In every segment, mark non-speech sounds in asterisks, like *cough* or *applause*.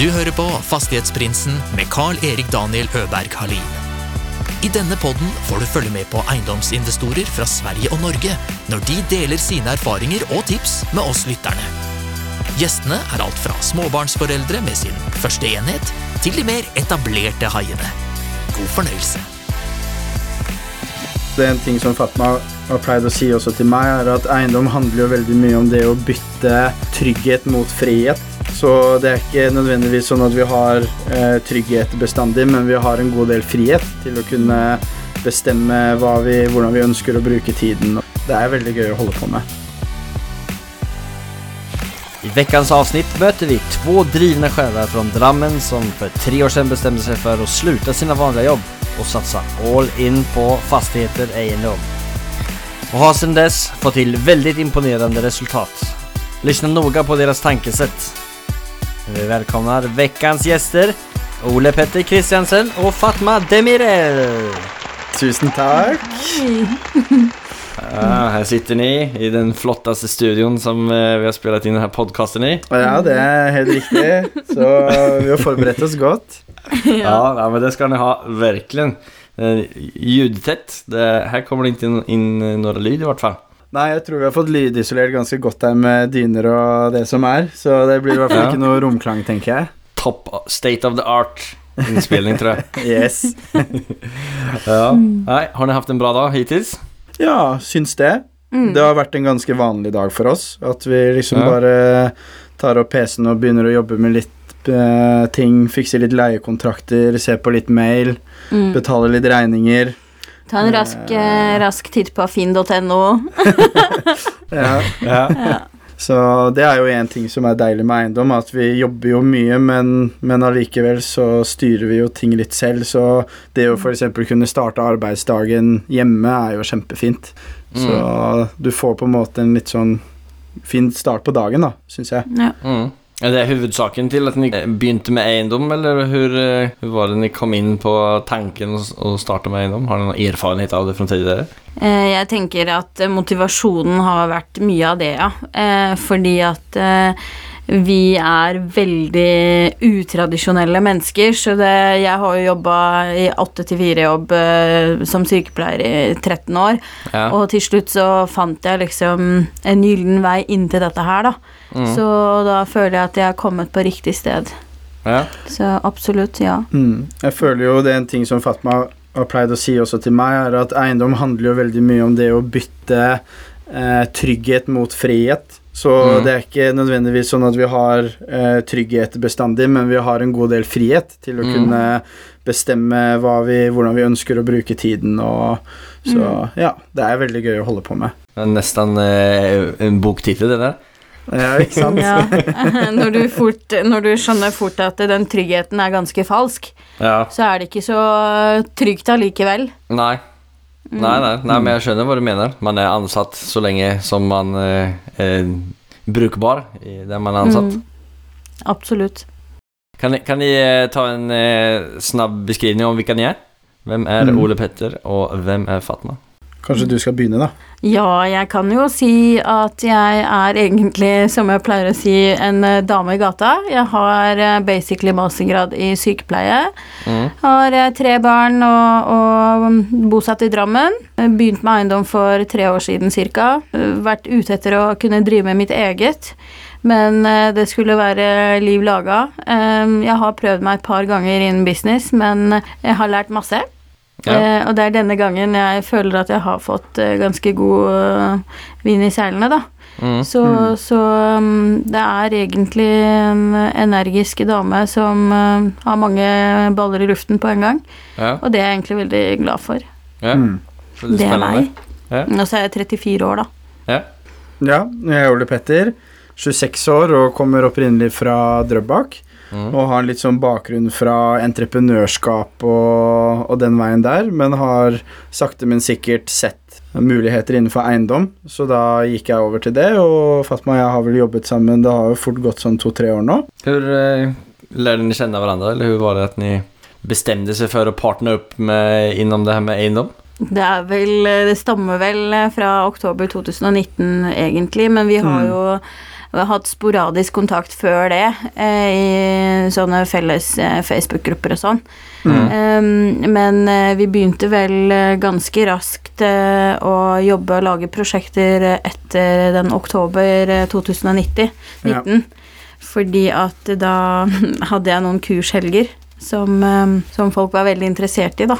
Du hører på Fastighetsprinsen med Carl-Erik Daniel Øberg Halin. I denne podden får du følge med på eiendomsinvestorer fra Sverige og Norge når de deler sine erfaringer og tips med oss lytterne. Gjestene er alt fra småbarnsforeldre med sin første enhet, til de mer etablerte haiene. God fornøyelse. Det er en ting som Fatma har pleid å si også til meg, er at eiendom handler jo veldig mye om det å bytte trygghet mot frihet. Så det er ikke nødvendigvis sånn at vi har eh, trygghet bestandig, men vi har en god del frihet til å kunne bestemme vi, hvordan vi ønsker å bruke tiden. Det er veldig gøy å holde på med. I veckans avsnitt møter vi två drivna själar från Drammen som för tre år sedan bestämde sig för att sluta sina vanliga jobb och satsa all in på fastigheter eiendom. Och har sedan dess fått till väldigt imponerande resultat. Lyssna noga på deras tankesätt. Vi välkomnar veckans gäster Ole Petter Kristiansen och Fatma Demirel. Tusen takk. Ja, här sitter ni i den flottaste studion som eh, vi har spelat in den här podcasten i. Ja, det er helt riktig. Så vi har forberedt oss godt. Ja, ja, men det ska ni ha, verkligen. Eh, ljudtätt. Det, här kommer det inte in, in några lyd i vart fall. Nei, jeg tror vi har fått lydisolert ganske godt her med dyner og det som er. Så det blir i hvert fall Ja. ikke noe romklang, tenker jeg. Top state of the art innspilling, tror jeg. *laughs* Yes. *laughs* Ja. Nei, har ni haft en bra dag hittils? Ja, syns det. Det har vært en ganske vanlig dag for oss. At vi liksom Ja. bare tar opp PC-en og begynner å jobbe med litt eh, ting. Fikser litt leiekontrakter, ser på litt mail, Mm. betaler litt regninger. Ta en rask, eh, rask titt på finn.no. *laughs* Ja. Ja. Så det er jo en ting som er deilig med eiendom, at vi jobber jo mye, men, men allikevel så styrer vi jo ting litt selv. Så det å f.eks. kunne starte arbeidsdagen hjemme er jo kjempefint. Så du får på en måte en litt sånn fin start på dagen, da, syns jeg. Ja. Mm. Är det hovedsaken til at ni eh, begynte med eiendom, eller hvor, hvor var det ni kom inn på tanken å starte med eiendom? Har ni noen erfarenhet av det fra tidligere? Eh, Jeg tenker at eh, motivasjonen har vært mye av det, ja. Eh, Fordi at eh, vi er veldig utradisjonelle mennesker, så det, jeg har jo jobba i åtte til fire-jobb eh, som sykepleier i 13 år. Ja. Og til slutt så fant jeg liksom en gyllen vei inn til dette her, da. Så da føler jeg at jeg har kommet på riktig sted. ja. Så absolutt, ja. Mm. Jeg føler jo det er en ting som Fatma har pleid å si også til meg, er at eiendom handler jo veldig mye om det å bytte eh, trygghet mot frihet. Så Mm. det er ikke nødvendigvis sånn at vi har eh, trygghet bestandig, men vi har en god del frihet til å Mm. kunne bestemme hva vi, hvordan vi ønsker å bruke tiden og Så ja, det er veldig gøy å holde på med. Det er nesten eh, en boktitel det där. Ja, ikke sant? Ja, *laughs* når du, fort, når du skjønner fort at den tryggheten er ganske falsk, Ja. så er det ikke så trygt allikevel. Nei. Mm. Nei, nei, nei, men jeg skjønner hva du mener. Man er ansatt så lenge som man er brukbar i det man er ansatt. Mm. Absolutt. Kan kan ni eh, ta en eh, snabb beskrivning om hvem ni er? Hvem er Mm. Ole Petter og hvem er Fatma? Kanskje du skal begynne, da. Ja, jeg kan jo si at jeg er egentlig, som jeg pleier å si, en eh, dame i gata. Jeg har eh, basically mastergrad i sykepleie. Mm. Har eh, tre barn og, og bosatt i Drammen. Begynt med eiendom for tre år siden ca. Vært ute etter å kunne drive med mitt eget. Men det skulle være liv laga. Jeg har prøvd meg et par ganger innen business, men jeg har lært masse. Ja. Eh, og det er denne gangen jeg føler at jeg har fått eh, ganske god eh, vind i seilene, da. Mm. Så, så um, det er egentlig en energisk dame som uh, har mange baller i luften på en gang. Ja, Og det er jeg egentlig veldig glad for. ja. Mm. Det er meg. Ja. Og så er jeg 34 år, da. Ja. Ja, jeg er Ole Petter, 26 år og kommer opprinnelig fra Drøbak. Mm. Og har en litt sånn bakgrunn fra entreprenørskap og, og den veien der, men har sakte, men sikkert sett muligheter innenfor eiendom, så da gikk jeg over til det, og Fatma og jeg har vel jobbet sammen, det har jo fort gått sånn to-tre år nå. Hvor lærte lärde ni kjenne hverandre, eller hur var det at ni bestemte seg for å partne opp med, innom det her med eiendom? Det er vel Det stammer vel fra oktober 2019, egentlig, men vi har Mm. Vi har hatt sporadisk kontakt før det, eh, i sånne felles eh, Facebook-grupper og sånn. Um, men eh, vi begynte vel ganske raskt å jobbe og lage prosjekter etter den oktober 2019. Ja. Fordi at da *laughs* hadde jeg noen kurshelger som, eh, som folk var veldig interessert i, da.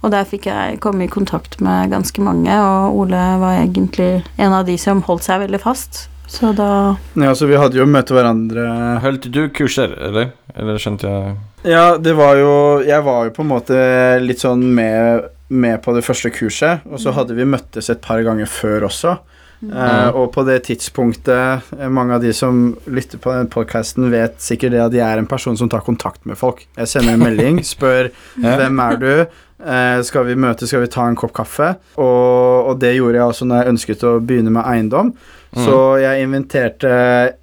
Og der fikk jeg komme i kontakt med ganske mange, og Ole var egentlig en av de som holdt seg veldig fast. Så da Ja, så vi hadde jo møtt hverandre Holdt du kurser, eller? Eller skjønte jeg Ja, det var jo Jeg var jo på en måte litt sånn med, med på det første kurset, og så hadde vi møttes et par ganger før også. Eh, og på det tidspunktet eh, Mange av de som lytter på den podkasten, vet sikkert det at jeg er en person som tar kontakt med folk. Jeg sender en melding, *laughs* spør Ja. 'Hvem er du?' Eh, 'Skal vi møtes? Skal vi ta en kopp kaffe?' Og, og det gjorde jeg også når jeg ønsket å begynne med eiendom. Så jeg inviterte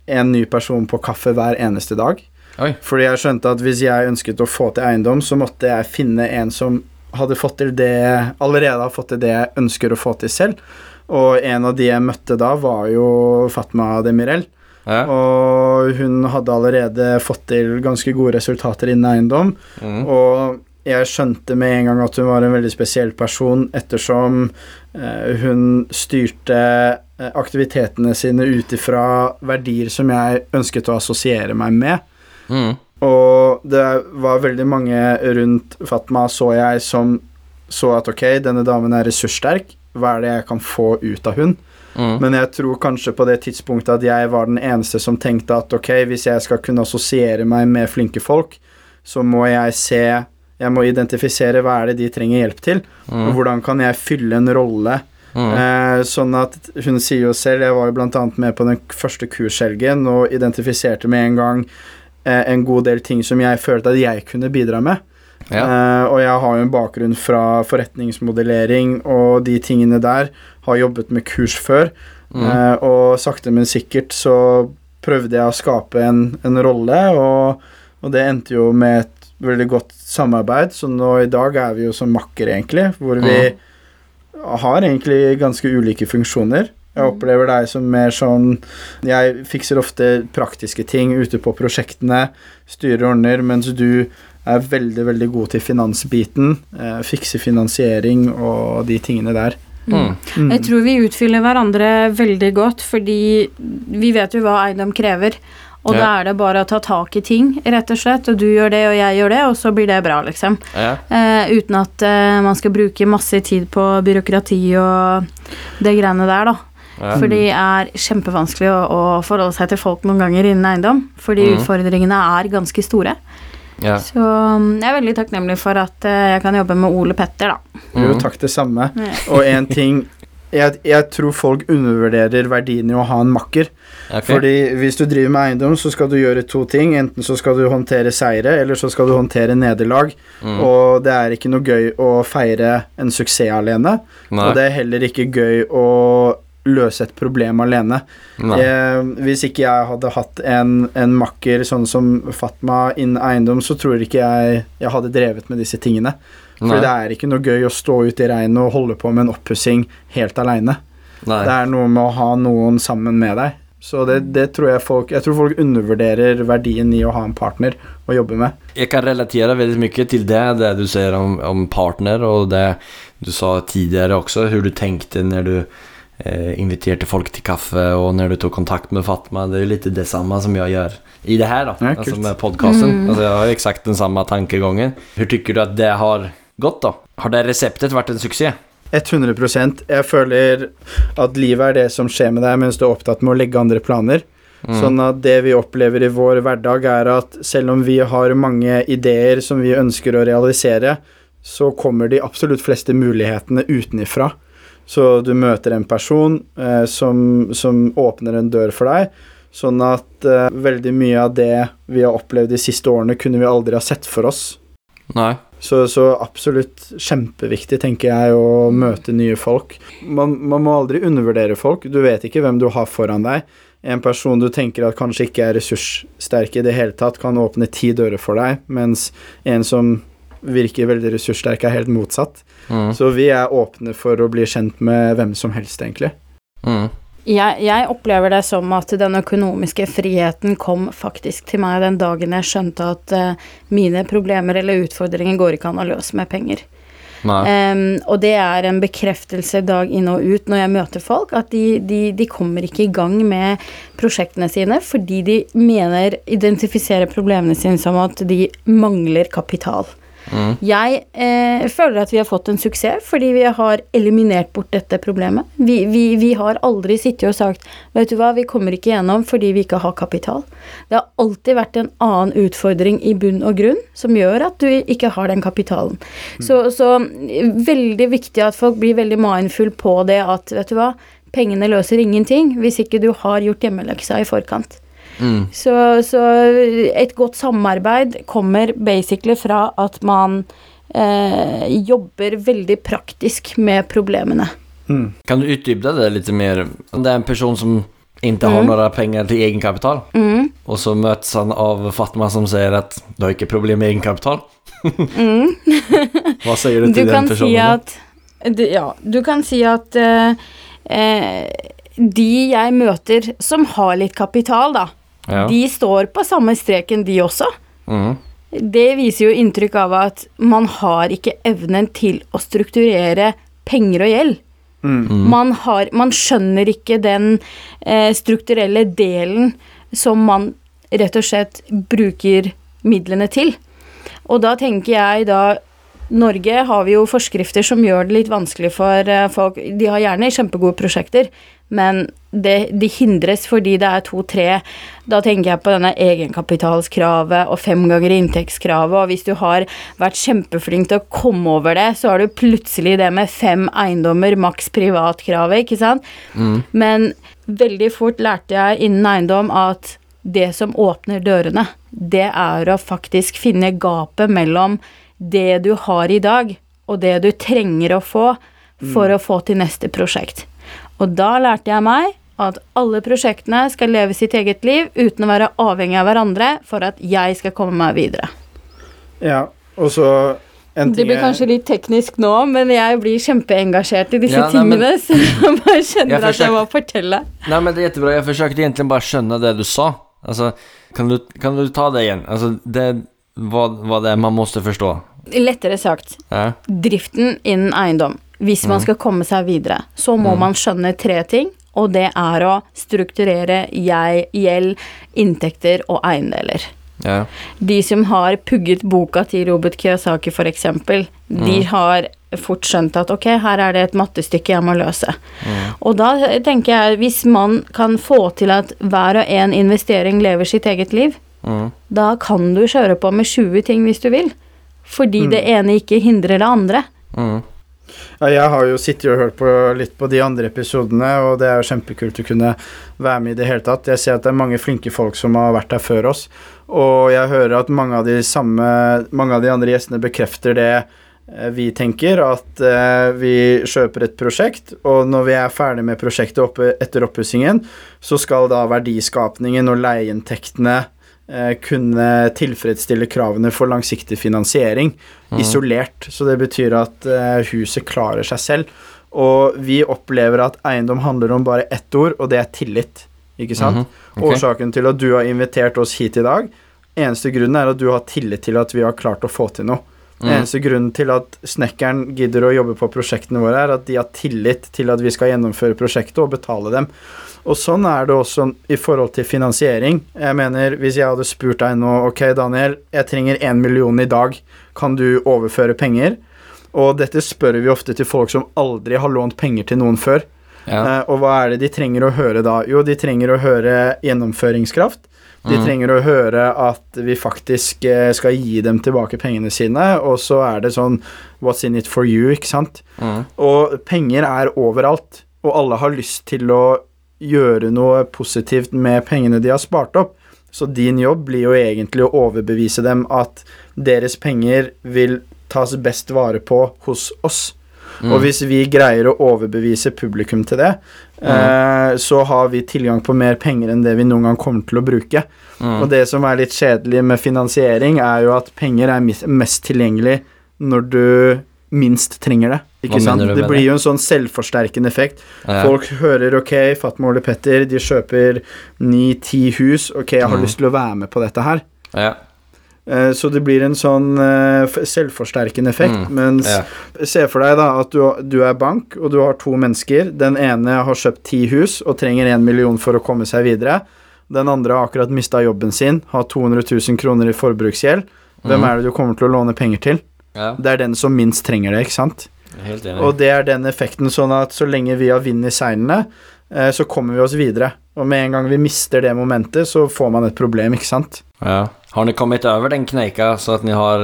en ny person på kaffe hver eneste dag. Oi. Fordi jeg skjønte at hvis jeg ønsket å få til eiendom, så måtte jeg finne en som hadde fått til det allerede har fått til det jeg ønsker å få til selv. Og en av de jeg møtte da, var jo Fatma Demirel. Ja. Og hun hadde allerede fått til ganske gode resultater innen eiendom. Mm. Og jeg skjønte med en gang at hun var en veldig spesiell person, ettersom eh, hun styrte aktivitetene sine ut ifra verdier som jeg ønsket å assosiere meg med. Mm. Og det var veldig mange rundt Fatma, så jeg, som så at ok, denne damen er ressurssterk. Hva er det jeg kan få ut av hun? Mm. Men jeg tror kanskje på det tidspunktet at jeg var den eneste som tenkte at ok, hvis jeg skal kunne assosiere meg med flinke folk, så må jeg se Jeg må identifisere hva er det de trenger hjelp til, og hvordan kan jeg fylle en rolle. Mm. Eh, sånn at hun sier jo selv Jeg var jo annet med på den første kurshelgen og identifiserte med en gang eh, en god del ting som jeg følte at jeg kunne bidra med. Ja. Eh, og jeg har jo en bakgrunn fra forretningsmodellering og de tingene der. Har jobbet med kurs før. Mm. Eh, og sakte, men sikkert så prøvde jeg å skape en, en rolle, og, og det endte jo med et veldig godt samarbeid. Så nå i dag er vi jo som makker, egentlig, hvor vi har egentlig ganske ulike funksjoner. Jeg opplever deg som mer sånn Jeg fikser ofte praktiske ting ute på prosjektene, styrer og ordner, mens du er veldig, veldig god til finansbiten. Eh, fikser finansiering og de tingene der. Mm. Mm. Jeg tror vi utfyller hverandre veldig godt, fordi vi vet jo hva eiendom krever. Og Ja. da er det bare å ta tak i ting, rett og slett. Og du gjør det, og jeg gjør det, og så blir det bra, liksom. Ja. Eh, uten at eh, man skal bruke masse tid på byråkrati og det greiene der, da. Ja. For det er kjempevanskelig å, å forholde seg til folk noen ganger innen eiendom. Fordi mm. utfordringene er ganske store. Ja. Så mm, jeg er veldig takknemlig for at eh, jeg kan jobbe med Ole Petter, da. Jo, Mm. takk det samme. Ja. Og en ting jeg, jeg tror folk undervurderer verdien i å ha en makker. Okay. Fordi hvis du driver med eiendom, så skal du gjøre to ting. Enten så skal du håndtere seire, eller så skal du håndtere nederlag. Mm. Og det er ikke noe gøy å feire en suksess alene. Nei. Og det er heller ikke gøy å løse et problem alene. Eh, hvis ikke jeg hadde hatt en, en makker sånn som Fatma innen eiendom, så tror ikke jeg jeg hadde drevet med disse tingene. For Nei. det er ikke noe gøy å stå ute i regnet og holde på med en oppussing helt aleine. Det er noe med å ha noen sammen med deg. Så det, det tror jeg folk Jeg tror folk undervurderer verdien i å ha en partner å jobbe med. Jeg kan relatere veldig mye til det, det du sier om, om partner og det du sa tidligere også, hvordan du tenkte når du eh, inviterte folk til kaffe og når du tok kontakt med Fatma. Det er jo litt det samme som jeg gjør i det her, da, Ja, altså med podcasten. Mm. Altså, jeg har jo eksakt den samme tankegangen. Hvordan syns du at det har gått da. Har det reseptet vært en suksess? 100% Jeg føler at livet er det som skjer med deg mens du er opptatt med å legge andre planer. Mm. Sånn at det vi opplever i vår hverdag, er at selv om vi har mange ideer som vi ønsker å realisere, så kommer de absolutt fleste mulighetene utenifra. Så du møter en person eh, som, som åpner en dør for deg. Sånn at eh, veldig mye av det vi har opplevd de siste årene, kunne vi aldri ha sett for oss. Nej. Så, så absolutt kjempeviktig, tenker jeg, å møte nye folk. Man, man må aldri undervurdere folk. Du vet ikke hvem du har foran deg. En person du tenker at kanskje ikke er ressurssterk i det hele tatt, kan åpne ti dører for deg, mens en som virker veldig ressurssterk, er helt motsatt. Mm. Så vi er åpne for å bli kjent med hvem som helst, egentlig. Mm. Jeg, jeg opplever det som at den økonomiske friheten kom faktisk til meg den dagen jeg skjønte at uh, mine problemer eller utfordringer går ikke an å løse med penger. Um, og det er en bekreftelse dag inn og ut når jeg møter folk, at de, de, de kommer ikke i gang med prosjektene sine fordi de mener, identifiserer problemene sine som at de mangler kapital. Jeg eh, føler at vi har fått en suksess fordi vi har eliminert bort dette problemet. Vi, vi, vi har aldri sittet og sagt vet du hva, vi kommer ikke gjennom fordi vi ikke har kapital. Det har alltid vært en annen utfordring i bunn og grunn som gjør at du ikke har den kapitalen. Så, så veldig viktig at folk blir veldig mindful på det at vet du hva, pengene løser ingenting hvis ikke du har gjort hjemmeleksa i forkant. Mm. Så, så et godt samarbeid kommer basically fra at man eh, jobber veldig praktisk med problemene. Mm. Kan du utdype det litt mer? Om det er en person som ikke har Mm. penger til till egenkapital Mm, och så møtes han av Fatma som sier at du har ikke problem med egenkapital. mm. *laughs* sier säger du til Du den personen? si at du- Ja, du kan si at uh, eh, de jeg møter som har litt kapital, da, Ja. de står på samme streken, de også. Mm. Det viser jo inntrykk av at man har ikke evnen til å strukturere penger og gjeld. Mm. Man, har, man skjønner ikke den eh, strukturelle delen som man rett og slett bruker midlene til. Og da tenker jeg da Norge har vi jo forskrifter som gjør det litt vanskelig for eh, folk. De har gjerne kjempegode prosjekter, men det, de hindres fordi det er to-tre. Da tenker jeg på denne egenkapitalskravet og fem ganger inntektskravet, og hvis du har vært kjempeflink til å komme over det, så har du plutselig det med fem eiendommer, maks privatkravet, ikke sant? Men veldig fort lærte jeg innen eiendom at det som åpner dørene, det er å faktisk finne gapet mellom det du har i dag, og det du trenger å få for å få til neste prosjekt. Og da lærte jeg meg at alle prosjektene skal leve sitt eget liv uten å være avhengig av hverandre for at jeg skal komme meg videre. Ja, og så en Det blir kanskje litt teknisk nå, men jeg blir kjempeengasjert i disse Ja, nei, men- tingene, så jeg *laughs* bare kjenner Jeg at jeg må fortelle. Nei, men det er jättebra, forsøkte egentlig bare å skjønne det du sa. Altså, kan du, kan du ta det igjen? Altså, det, var, vad det man måtte forstå. Lettere sagt, Ja. driften innen eiendom. Hvis man skal komme seg videre, så må man skjønne tre ting, og det er å strukturere jeg, gjeld, inntekter og eiendeler. Ja. De som har pugget boka til Robert Kiyosaki f.eks., de har fort skjønt at ok, her er det et mattestykke jeg må løse. Og da tenker jeg, hvis man kan få til at hver og en investering lever sitt eget liv, Mm. da kan du kjøre på med 20 ting hvis du vil. Fordi det ene ikke hindrer det andre. Mm. Ja, jeg har jo sittet og hørt på litt på de andre episodene, og det er jo kjempekult å kunne være med i det hele tatt. Jeg ser at det er mange flinke folk som har vært her før oss, og jeg hører at mange av de, samme, mange av de andre gjestene bekrefter det eh, vi tenker, at eh, vi kjøper et prosjekt, og når vi er ferdig med prosjektet oppe, etter oppussingen, så skal da verdiskapningen og leieinntektene kunne tilfredsstille kravene for langsiktig finansiering isolert. Så det betyr at eh, huset klarer seg selv. Og vi opplever at eiendom handler om bare ett ord, og det er tillit. Ikke sant? Mm -hmm. okay. Årsaken til at du har invitert oss hit i dag, eneste grunnen er at du har tillit til at vi har klart å få til noe. Mm. Eneste grunnen til at snekkeren gidder å jobbe på prosjektene våre, er at de har tillit til at vi skal gjennomføre prosjektet og betale dem. Og sånn er det også i forhold til finansiering. Jeg mener, hvis jeg hadde spurt deg nå Ok, Daniel, jeg trenger én million i dag. Kan du overføre penger? Og dette spør vi ofte til folk som aldri har lånt penger til noen før. Ja. Uh, og hva er det de trenger å høre da? Jo, de trenger å høre gjennomføringskraft. De Mm. trenger å høre at vi faktisk eh, skal gi dem tilbake pengene sine, og så er det sånn What's in it for you, ikke sant? Mm. Og penger er overalt, og alle har lyst til å gjøre noe positivt med pengene de har spart opp. Så din jobb blir jo egentlig å overbevise dem at deres penger vil tas best vare på hos oss. Og hvis vi greier å overbevise publikum til det, eh, så har vi tilgang på mer penger enn det vi noen gang kommer til å bruke. Mm. Og det som er litt kjedelig med finansiering, er jo at penger er mest tilgjengelig når du minst trenger det. Ikke Hva sant? Det blir det? jo en sånn selvforsterkende effekt. Ja. Folk hører ok, Fatma Ole Petter, de kjøper ni-ti hus. Ok, jeg har Mm. lyst til å være med på dette her. Ja. Eh, Så det blir en sånn eh, selvforsterkende effekt. Mm, Mens se for deg da at du, du er bank, og du har to mennesker. Den ene har kjøpt ti hus og trenger én million for å komme seg videre. Den andre har akkurat mista jobben sin, har 200 000 kroner i forbruksgjeld. Hvem mm. er det du kommer til å låne penger til? ja. Det er den som minst trenger det, ikke sant? Helt enig. Og det er den effekten, sånn at så lenge vi har vind i seilene, eh, så kommer vi oss videre. Og med en gang vi mister det momentet, så får man et problem, ikke sant? Ja. Har ni kommet over den kneika så at ni har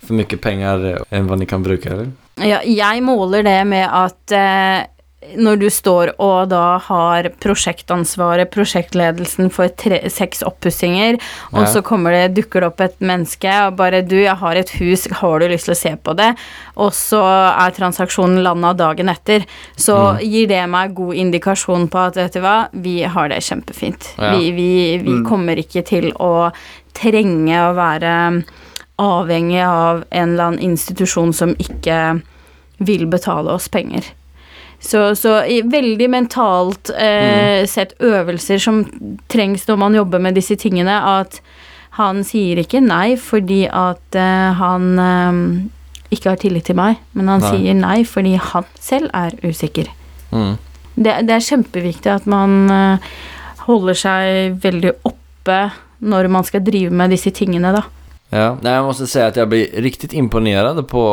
for mye penger enn hva dere ni kan bruke, eller? Ja, jeg måler det med at eh, når du står og da har prosjektansvaret, prosjektledelsen for tre, seks oppussinger, og Ja. så kommer det, dukker det opp et menneske og bare 'Du, jeg har et hus, har du lyst til å se på det?' Og så er transaksjonen landa dagen etter. Så gir det meg god indikasjon på at, vet du hva, vi har det kjempefint. Ja. Vi, vi, vi Mm. kommer ikke til å trenge å være avhengig av en eller annen institusjon som ikke vil betale oss penger. Så, så veldig mentalt eh, sett øvelser som trengs når man jobber med disse tingene, at han sier ikke nei fordi at eh, han eh, ikke har tillit til meg, men han Nei. sier nei fordi han selv er usikker. Mm. Det, det er kjempeviktig at man eh, holder seg veldig oppe når man skal drive med disse tingene, da. Ja, jeg må også si at jeg blir riktig imponert på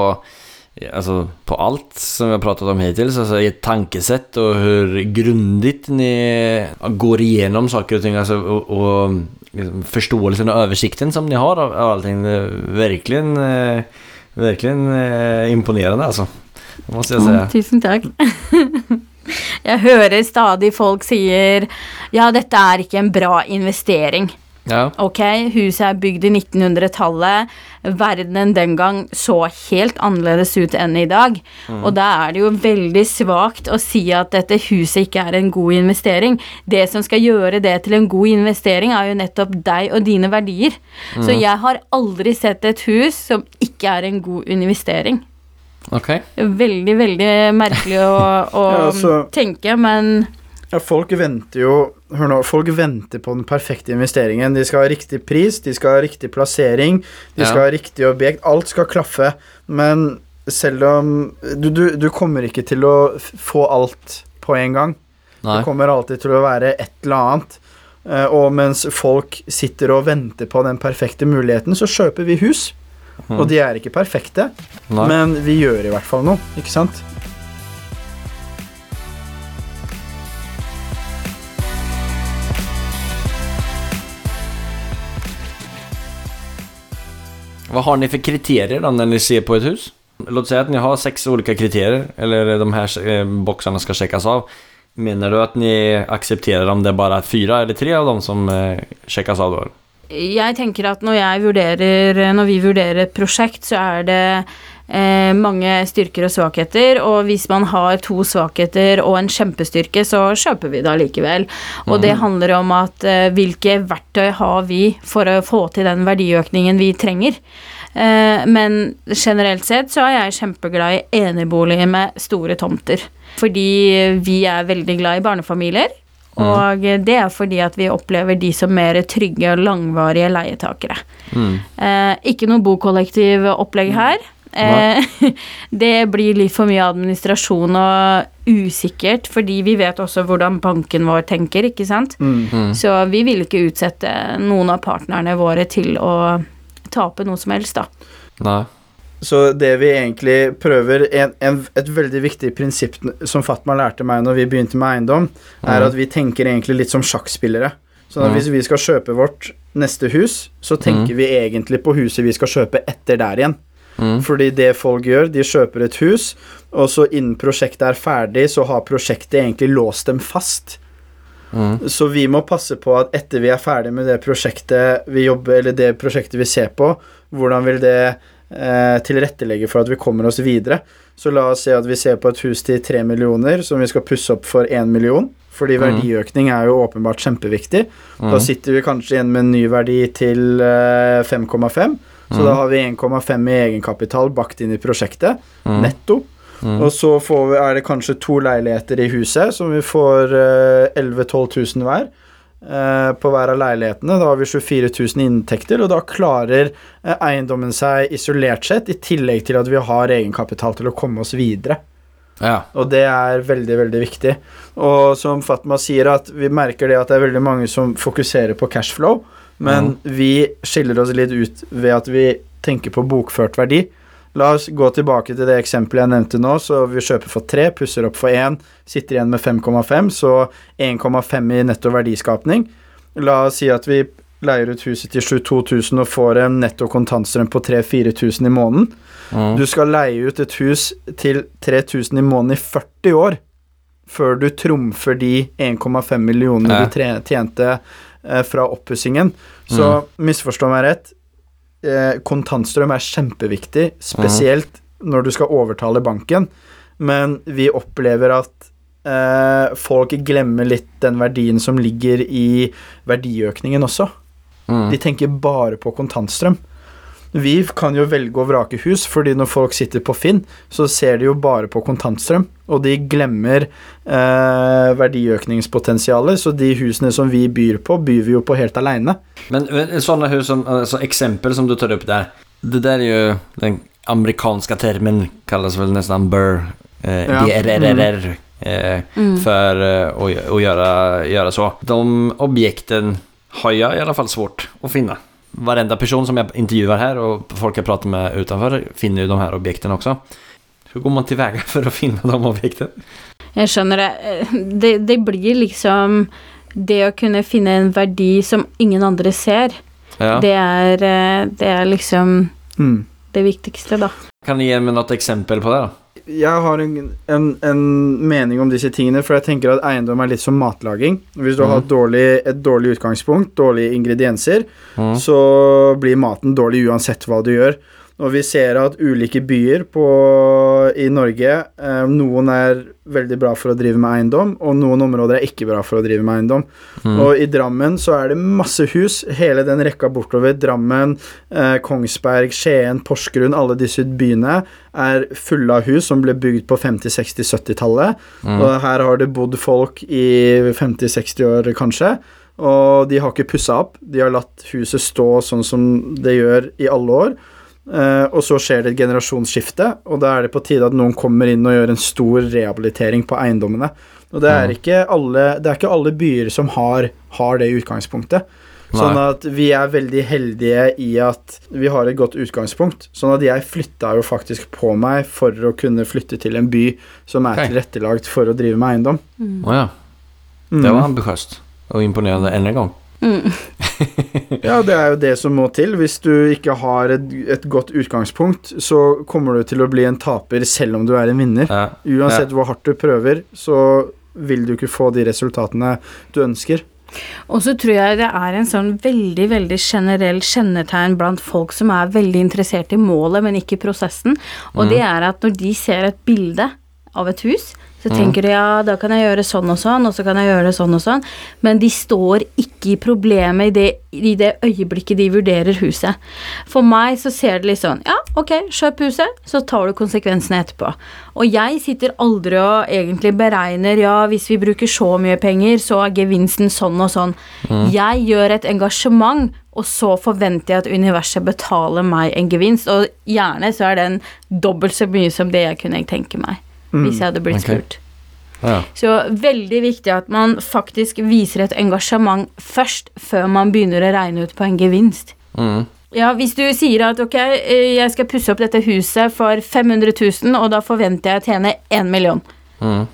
Alltså på allt som vi har pratat om hittills, alltså ert tankesätt och hur grundligt ni går igenom saker och ting alltså, och, och liksom förståelsen och översikten som ni har av, av allting. Verkligen, verkligen imponerande alltså. Det måste jag säga. Tusen takk. *laughs* Jeg hører stadig folk sier ja, dette er ikke en bra investering. Ja, Ok, huset er bygd i 1900-tallet. Verdenen den gang så helt annerledes ut enn i dag. Og da er det jo veldig svakt å si at dette huset ikke er en god investering. Det som skal gjøre det til en god investering, er jo nettopp deg og dine verdier. Så jeg har aldri sett et hus som ikke er en god investering. ok Veldig, veldig merkelig å, å *laughs* Ja, altså- tenke, men Ja, folk venter jo Hør nå, folk venter på den perfekte investeringen. De skal ha riktig pris, de skal ha riktig plassering, de Ja. skal ha riktig objekt. Alt skal klaffe. Men selv om Du, du, du kommer ikke til å få alt på en gang. Nei. Det kommer alltid til å være et eller annet. Eh, og mens folk sitter og venter på den perfekte muligheten, så kjøper vi hus. Og de er ikke perfekte, Nei. men vi gjør i hvert fall noe, ikke sant? Vad har ni för kriterier då när ni ser på ett hus? Låt säga att ni har sex olika kriterier, eller de här boksene boxarna ska checkas av. Menar du att ni accepterar om det är bara fyra eller tre av dem som sjekkes checkas av jeg tenker at når vurderer Når vi vurderer et prosjekt, så er det eh, mange styrker og svakheter, og hvis man har to svakheter og en kjempestyrke, så kjøper vi det allikevel. Og det handler om at eh, hvilke verktøy har vi for å få til den verdiøkningen vi trenger. Eh, men generelt sett så er jeg kjempeglad i eneboliger med store tomter. Fordi vi er veldig glad i barnefamilier. Og det er fordi at vi opplever de som mer trygge og langvarige leietakere. Mm. Eh, ikke noe bokollektivopplegg her. Eh, *laughs* det blir litt for mye administrasjon og usikkert, fordi vi vet også hvordan banken vår tenker, ikke sant. Mm. Så vi vil ikke utsette noen av partnerne våre til å tape noe som helst, da. Nei. Så det vi egentlig prøver en, en, Et veldig viktig prinsipp som Fatma lærte meg når vi begynte med eiendom, er Mhm. at vi tenker egentlig litt som sjakkspillere. Så Mhm. hvis vi skal kjøpe vårt neste hus, så tenker vi egentlig på huset vi skal kjøpe etter der igjen. Mm. Fordi det folk gjør, de kjøper et hus, og så innen prosjektet er ferdig, så har prosjektet egentlig låst dem fast. Mm. Så vi må passe på at etter vi er ferdig med det prosjektet vi jobber, eller det prosjektet vi ser på, hvordan vil det eh, tilrettelegge for at vi kommer oss videre. Så la oss si at vi ser på et hus til tre millioner som vi skal pusse opp for én million. Fordi Mm. verdiøkning er jo åpenbart kjempeviktig. Da Mm. sitter vi kanskje igjen med en ny verdi til eh, 5,5. Så Mm. da har vi 1,5 i egenkapital bakt inn i prosjektet, Mm. netto. Og så får vi, er det kanskje to leiligheter i huset, som vi får eh, 11 000-12 000 hver. eh, på hver av leilighetene. Da har vi 24 000 inntekter, og da klarer eh, eiendommen seg isolert sett, i tillegg til at vi har egenkapital til å komme oss videre. Ja. Og det er veldig, veldig viktig. Og som Fatma sier, at vi merker det at det er veldig mange som fokuserer på cashflow, men vi skiller oss litt ut ved at vi tenker på bokført verdi. La oss gå tilbake til det eksempelet jeg nevnte nå. Så vi kjøper for 3, pusser opp for 1, sitter igjen med 5,5, så 1,5 i netto verdiskapning. La oss si at vi leier ut huset til 22 000 og får en netto kontantstrøm på 3000-4000 i måneden. Mm. Du skal leie ut et hus til 3000 i måneden i 40 år før du trumfer de 1,5 millionene Ja. du tjente fra oppussingen. Så misforstå meg rett. Eh, kontantstrøm er kjempeviktig, spesielt når du skal overtale banken, men vi opplever at eh, folk glemmer litt den verdien som ligger i verdiøkningen også. Mm. De tenker bare på kontantstrøm. Vi kan jo velge å vrake hus, fordi når folk sitter på Finn, så ser de jo bare på kontantstrøm, og de glemmer eh, verdiøkningspotensialet, så de husene som vi byr på, byr vi jo på helt aleine. Men, men sådana hus som, altså, eksempel som du tar opp der, Det der er jo den amerikanske termen kalles vel nesten BRR, eh, Ja. BRRRR, eh, Mm. för eh, att, göra, göra så. De objekten har jag i alla fall svårt att finna. Varenda person som jag intervjuar här och folk jag pratar med utanför finner ju de här objekten också. Hur går man tillväga *laughs* för att finne de objekten? Jeg skjønner det. Det. Det blir liksom Det å kunne finne en verdi som ingen andre ser, Ja. det, er, eh, det er liksom Mm. det viktigste, da. Kan du gi meg noe eksempel på det då? Jeg har en, en, en mening om disse tingene, for jeg tenker at eiendom er litt som matlaging. Hvis du har et dårlig, et dårlig utgangspunkt, dårlige ingredienser, Mm. så blir maten dårlig uansett hva du gjør. Og vi ser at ulike byer på, i Norge eh, Noen er veldig bra for å drive med eiendom, og noen områder er ikke bra for å drive med eiendom. Mm. Og i Drammen så er det masse hus, hele den rekka bortover. Drammen, eh, Kongsberg, Skien, Porsgrunn, alle disse byene er fulle av hus som ble bygd på 50-, 60-, 70-tallet. Mm. Og her har det bodd folk i 50-60 år, kanskje. Og de har ikke pussa opp. De har latt huset stå sånn som det gjør i alle år. Eh, og så skjer det et generasjonsskifte, og da er det på tide at noen kommer inn og gjør en stor rehabilitering på eiendommene. Og det er ikke alle, det er ikke alle byer som har, har det i utgangspunktet. Sånn at vi er veldig heldige i at vi har et godt utgangspunkt. Sånn at jeg flytta jo faktisk på meg for å kunne flytte til en by som er tilrettelagt for å drive med eiendom. Oh, ja. Mm. Det var ambitiöst og imponerende enn en gang. Mm. *laughs* Ja, det er jo det som må til. Hvis du ikke har et, et godt utgangspunkt, så kommer du til å bli en taper selv om du er en vinner. Ja. Uansett hvor hardt du prøver, så vil du ikke få de resultatene du ønsker. Og så tror jeg det er en sånn veldig, veldig generell kjennetegn blant folk som er veldig interessert i målet, men ikke i prosessen. Og det er at når de ser et bilde av et hus, så tenker de ja, da kan jeg gjøre sånn og sånn, og så kan jeg gjøre det sånn og sånn. Men de står ikke i problemet i det, i det øyeblikket de vurderer huset. For meg så ser det litt sånn ja, ok, kjøp huset, så tar du konsekvensene etterpå. Og jeg sitter aldri og egentlig beregner ja, hvis vi bruker så mye penger, så er gevinsten sånn og sånn. Jeg gjør et engasjement, og så forventer jeg at universet betaler meg en gevinst. Og gjerne så er den dobbelt så mye som det jeg kunne tenke meg. Hvis jeg hadde blitt okay. spurt. Ja. Så veldig viktig at man faktisk viser et engasjement først, før man begynner å regne ut på en gevinst. Mm. Ja, hvis du sier at ok, eh, jeg skal pusse opp dette huset for 500 000, og da forventer jeg å tjene 1 million. Mm.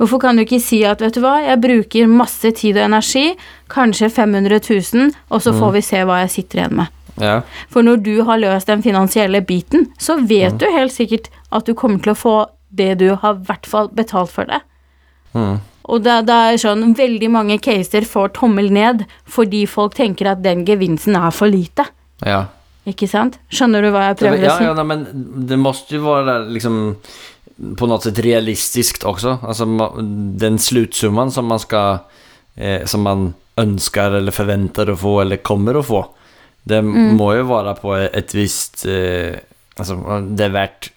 Hvorfor kan du ikke si at vet du hva, jeg bruker masse tid og energi, kanskje 500 000, og så får vi se hva jeg sitter igjen med. Ja. For når du har løst den finansielle biten, så vet du helt sikkert at du kommer til å få det du har i hvert fall betalt for det. Mm. Og det, det er sånn, veldig mange caser får tommel ned fordi folk tenker at den gevinsten er for lite. Ja. Ikke sant? Skjønner du hva jeg prøver å ja, si? ja, nej, men det måste ju vara liksom på något sätt realistiskt också. Alltså den slutsumman som man ska, eh, som man önskar eller förväntar att få eller kommer att få. Det må ju vara på ett visst, eh, alltså det är värt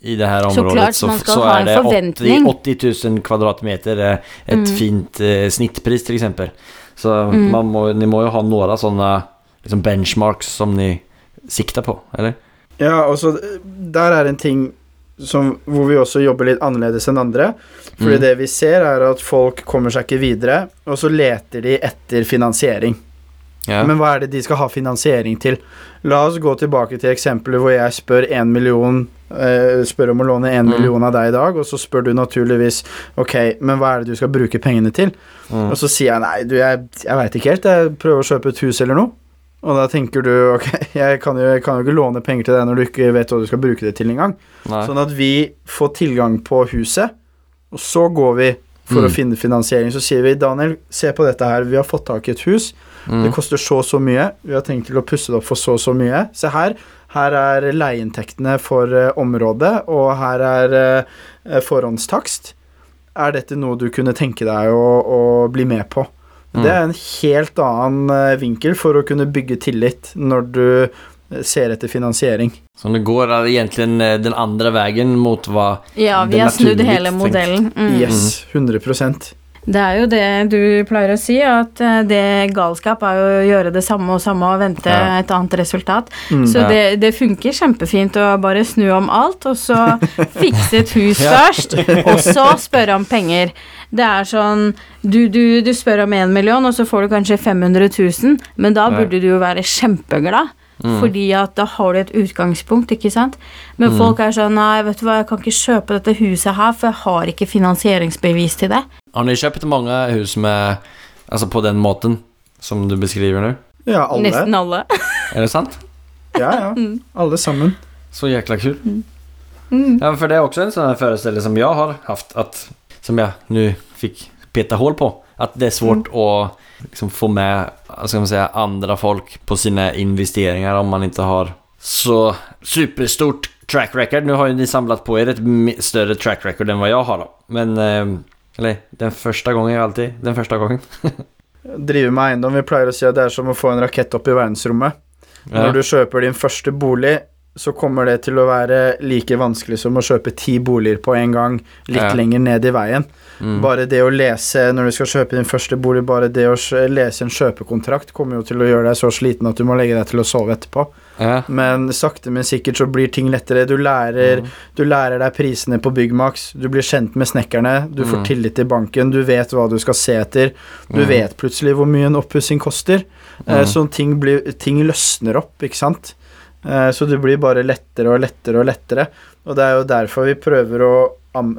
i det her området så, klart, så, så er det 80, 80 000 kvadratmeter et Mm. fint eh, snittpris f.eks. exempel. Så Mm. man må, ni må jo ha noen sånne liksom benchmarks som ni sikter på, eller? Ja, altså, Der er en ting som, hvor vi også jobber litt annerledes enn andre. Fordi Mm. det vi ser, er at folk kommer seg ikke videre, og så leter de etter finansiering. Ja. Men hva er det de skal ha finansiering til? La oss gå tilbake til eksempelet hvor jeg spør en million eh, Spør om å låne én Mm. million av deg i dag, og så spør du naturligvis Ok, men hva er det du skal bruke pengene til? Mm. Og så sier jeg nei, du, jeg, jeg veit ikke helt, jeg prøver å kjøpe et hus eller noe. Og da tenker du *laughs* ok, jeg kan, jo, jeg kan jo ikke låne penger til deg når du ikke vet hva du skal bruke det til engang. Sånn at vi får tilgang på huset, og så går vi for Mm. å finne finansiering. Så sier vi Daniel, se på dette her, vi har fått tak i et hus. Mm. Det koster så og så mye. Vi har tenkt til å pusse det opp for så og så mye. Se her. Her er leieinntektene for eh, området, og her er eh, forhåndstakst. Er dette noe du kunne tenke deg å, å bli med på? Mm. Det er en helt annen eh, vinkel for å kunne bygge tillit når du ser etter finansiering. Så det går egentlig egentligen den andre veien mot hva Ja, vi har snudd hele modellen. Mm. Yes, 100 Det er jo det du pleier å si, at eh, det galskap er jo å gjøre det samme og samme og vente Ja. et annet resultat. Mm. Så Ja. det, det funker kjempefint å bare snu om alt, og så *laughs* fikse et hus først, og så spørre om penger. Det er sånn du, du, du spør om én million, og så får du kanskje 500 000, men da burde du jo være kjempeglad. Mm. Fordi at da har du et utgangspunkt, ikke sant. Men Mm. folk er sånn Nei, vet du hva, jeg kan ikke kjøpe dette huset her, for jeg har ikke finansieringsbevis til det. Har ni kjøpt mange hus med, Altså på den måten som du beskriver nå? Ja, alle. Nesten alle. er det sant? Ja, ja. Mm. Alle sammen. Så jækla kult. Mm. Ja, for det er også en sånn forestilling som jeg har haft som jeg nå fikk peta hål på. At det er svårt att liksom få med, ska man säga, andra folk på sina investeringar om man inte har så superstort track record. Nu har ju ni samlat på er ett större track record än vad jag har då. Men, eh, eller den första gången är alltid den första gången. Drive med eiendom. Vi pleier å si at det er som å få en rakett opp i verdensrommet. Ja. Når du kjøper din første bolig, så kommer det til å være like vanskelig som å kjøpe ti boliger på en gang, litt Ja. lenger ned i veien. Mm. Bare det å lese når du skal kjøpe din første bolig, bare det å lese en kjøpekontrakt kommer jo til å gjøre deg så sliten at du må legge deg til å sove etterpå. Ja. Men sakte, men sikkert så blir ting lettere. Du lærer, Mm. du lærer deg prisene på Byggmax, du blir kjent med snekkerne, du får Mm. tillit til banken, du vet hva du skal se etter. Du Mm. vet plutselig hvor mye en oppussing koster. Eh, Mm. Så ting, blir, ting løsner opp, ikke sant. Eh, Så det blir bare lettere og lettere og lettere. Og det er jo derfor vi prøver å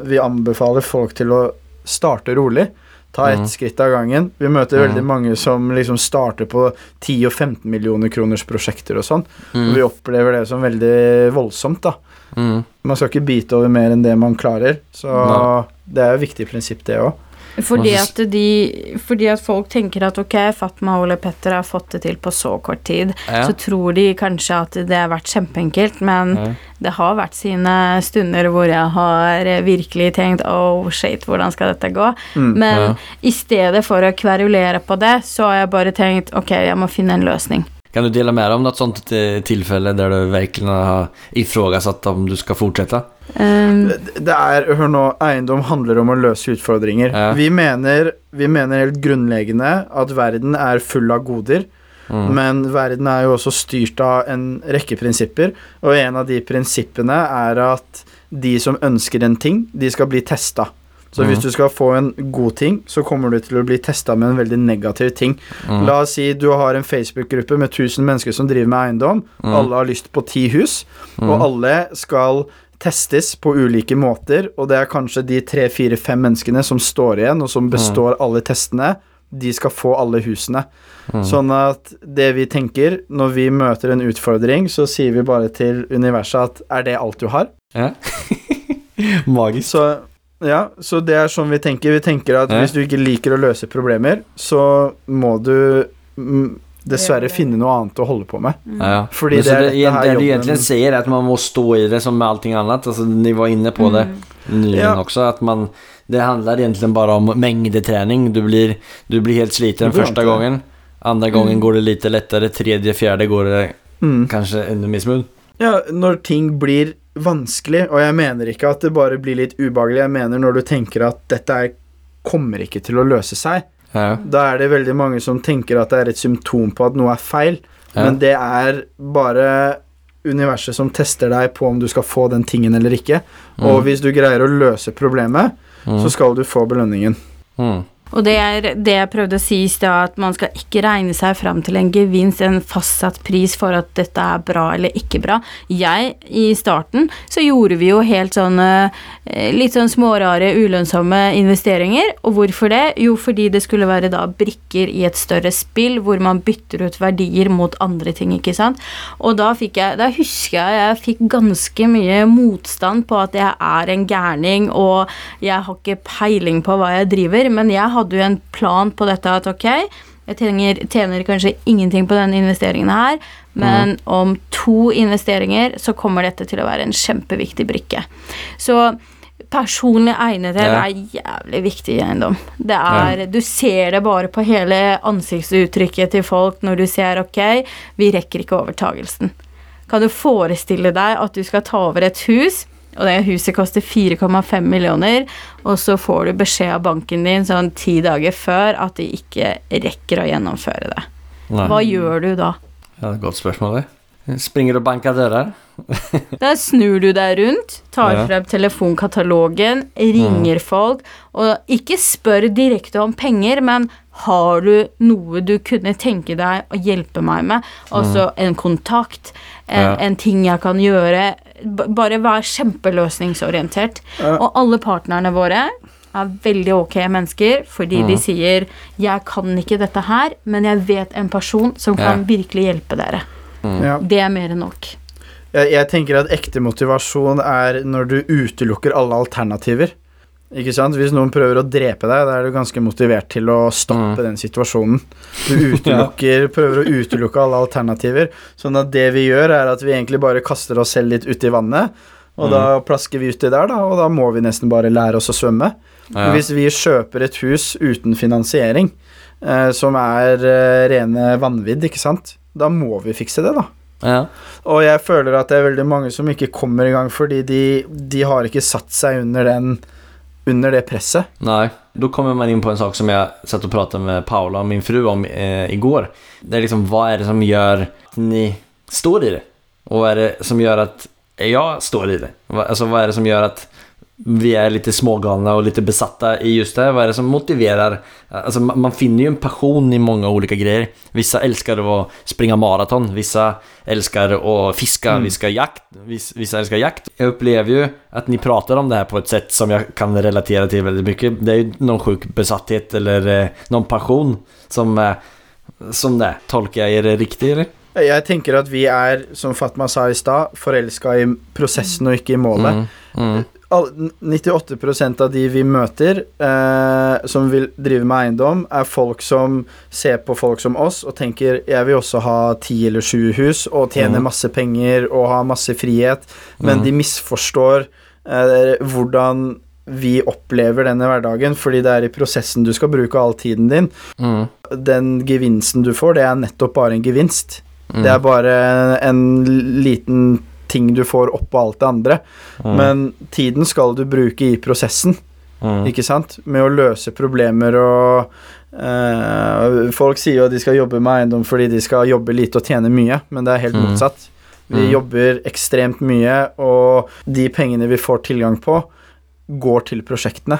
Vi anbefaler folk til å starte rolig. Ta ett Mm. skritt av gangen. Vi møter Mm. veldig mange som liksom starter på 10 og 15 millioner kroners prosjekter og sånn. Og vi Mm. opplever det som veldig voldsomt, da. Mm. Man skal ikke bite over mer enn det man klarer. Så Nei. det er jo et viktig prinsipp, det òg. Fordi at, de, fordi at folk tenker at ok, Fatma og Ole Petter har fått det til på så kort tid, Ja. så tror de kanskje at det har vært kjempeenkelt, men Ja. det har vært sine stunder hvor jeg har virkelig tenkt oh shit, hvordan skal dette gå? Mm. Men Ja. i stedet for å kverulere på det, så har jeg bare tenkt ok, jeg må finne en løsning. Kan du dele mer om noe sånt tilfelle der där du virkelig har ifrågasatt om du skal fortsätta? Um, Det er, hør nå, eiendom handler om å løse utfordringer. Ja. Vi, mener, vi mener helt grunnleggende at verden er full av goder, Mm. men verden er jo også styrt av en rekke prinsipper, og en av de prinsippene er at de som ønsker en ting, de skal bli testa. Så mm. hvis du skal få en god ting, så kommer du til å bli testa med en veldig negativ ting. Mm. La oss si du har en Facebook-gruppe med 1000 mennesker som driver med eiendom. Mm. Alle har lyst på ti hus, Mm. og alle skal testes på ulike måter, og det er kanskje de tre, fire, fem menneskene som står igjen, og som består alle testene, de skal få alle husene. Mm. Sånn at det vi tenker når vi møter en utfordring, så sier vi bare til universet at er det alt du har? Ja. *laughs* Magisk. Så ja, så det er sånn vi tenker. Vi tenker at Ja. hvis du ikke liker å løse problemer, så må du mm, dessverre finne noe annet å holde på med. Ja, ja. Fordi det, det det, det du egentlig sier, er at man må stå i det som med allting annet. Altså, ni var inne på det nyligen Ja. også. At man, det handler egentlig bare om mengdetrening. Du blir, du blir helt sliten første gangen. Andre gangen gången. Mm. går det litt lettere. Tredje, fjerde går det Mm. kanskje enda mer smooth. Ja, når ting blir vanskelig, og jeg mener ikke at det bare blir litt ubehagelig, jeg mener når du tenker at dette er, kommer ikke til å løse seg, Ja. da er det veldig mange som tenker at det er et symptom på at noe er feil, Ja. men det er bare universet som tester deg på om du skal få den tingen eller ikke. Og hvis du greier å løse problemet, så skal du få belønningen. Mm. Og det er det jeg prøvde å si i stad, at man skal ikke regne seg fram til en gevinst, en fastsatt pris for at dette er bra eller ikke bra. Jeg, i starten, så gjorde vi jo helt sånne eh, litt sånn smårare, ulønnsomme investeringer. Og hvorfor det? Jo, fordi det skulle være da brikker i et større spill, hvor man bytter ut verdier mot andre ting, ikke sant. Og da fikk jeg Da husker jeg jeg fikk ganske mye motstand på at jeg er en gærning, og jeg har ikke peiling på hva jeg driver, men jeg hadde jo en plan på dette at ok, jeg tjener, tjener kanskje ingenting på denne investeringen her, men om to investeringer så kommer dette til å være en kjempeviktig brikke. Så personlig egnethet Ja. er jævlig viktig i eiendom. Det er, Du ser det bare på hele ansiktsuttrykket til folk når du ser ok, vi rekker ikke overtagelsen. Kan du forestille deg at du skal ta over et hus, og det huset koster 4,5 millioner, og så får du beskjed av banken din sånn ti dager før at de ikke rekker å gjennomføre det. Nei. Hva gjør du da? Ja, det er et godt spørsmål, det. Springer og banker dører? *laughs* Da snur du deg rundt, tar Ja. frem telefonkatalogen, ringer folk, og ikke spør direkte om penger, men har du noe du kunne tenke deg å hjelpe meg med? Altså en kontakt, en, Ja. en ting jeg kan gjøre. B bare vær kjempeløsningsorientert. Ja. Og alle partnerne våre er veldig ok mennesker, fordi de sier 'jeg kan ikke dette her, men jeg vet en person som kan Ja. virkelig hjelpe dere'. Ja. Det er mer enn nok. Jeg, jeg tenker at ekte motivasjon er når du utelukker alle alternativer. Ikke sant? Hvis noen prøver å drepe deg, da er du ganske motivert til å stoppe den situasjonen. Du *laughs* utelukker, prøver å utelukke alle alternativer. Sånn at det vi gjør, er at vi egentlig bare kaster oss selv litt uti vannet. Og da plasker vi uti der, da, og da må vi nesten bare lære oss å svømme. Ja. Hvis vi kjøper et hus uten finansiering, eh, som er eh, rene vanvidd, ikke sant, da må vi fikse det, da. Ja. Og jeg føler at det er veldig mange som ikke kommer i gang fordi de, de har ikke satt seg under, den, under det presset. Nej, då kommer man in på en sak som jag satt och pratade med Paula, min fru, om eh, igår. Det är liksom, vad är det som gör att ni står i det? Och vad är det som gör att jag står i det? Va- Alltså vad är det som gör att vi är lite smågalna och lite besatta i just det? Vad är det som motiverar? Alltså man finner ju en passion i många olika grejer. Vissa älskar att springa maraton, vissa älskar att fiska, vissa, jakt, viss- vissa älskar jakt. Jag upplever ju att ni pratar om det här på ett sätt som jag kan relatera till väldigt mycket. Det är ju någon sjuk besatthet eller eh, någon passion som, eh, som det. Tolkar jag er riktig, eller? Jeg tenker at vi er, som Fatma sa i stad, forelska i prosessen og ikke i målet. Mm, mm, 98% av de vi møter eh, som vil drive med eiendom, er folk som ser på folk som oss og tenker jeg vil også ha ti eller sju hus og tjene Mhm. masse penger og ha masse frihet, men Mhm. de misforstår eh, hvordan vi opplever denne hverdagen, fordi det er i prosessen du skal bruke all tiden din. mm, Den gevinsten du får, det er nettopp bare en gevinst. mm, Det er bare en liten ting du får oppå alt det andre. mm, Men tiden skal du bruke i prosessen, mm, ikke sant? Med å løse problemer og eh, Folk sier jo at de skal jobbe med eiendom fordi de skal jobbe lite og tjene mye, men det er helt Mm. motsatt. Vi Mm. jobber ekstremt mye, og de pengene vi får tilgang på, går til prosjektene.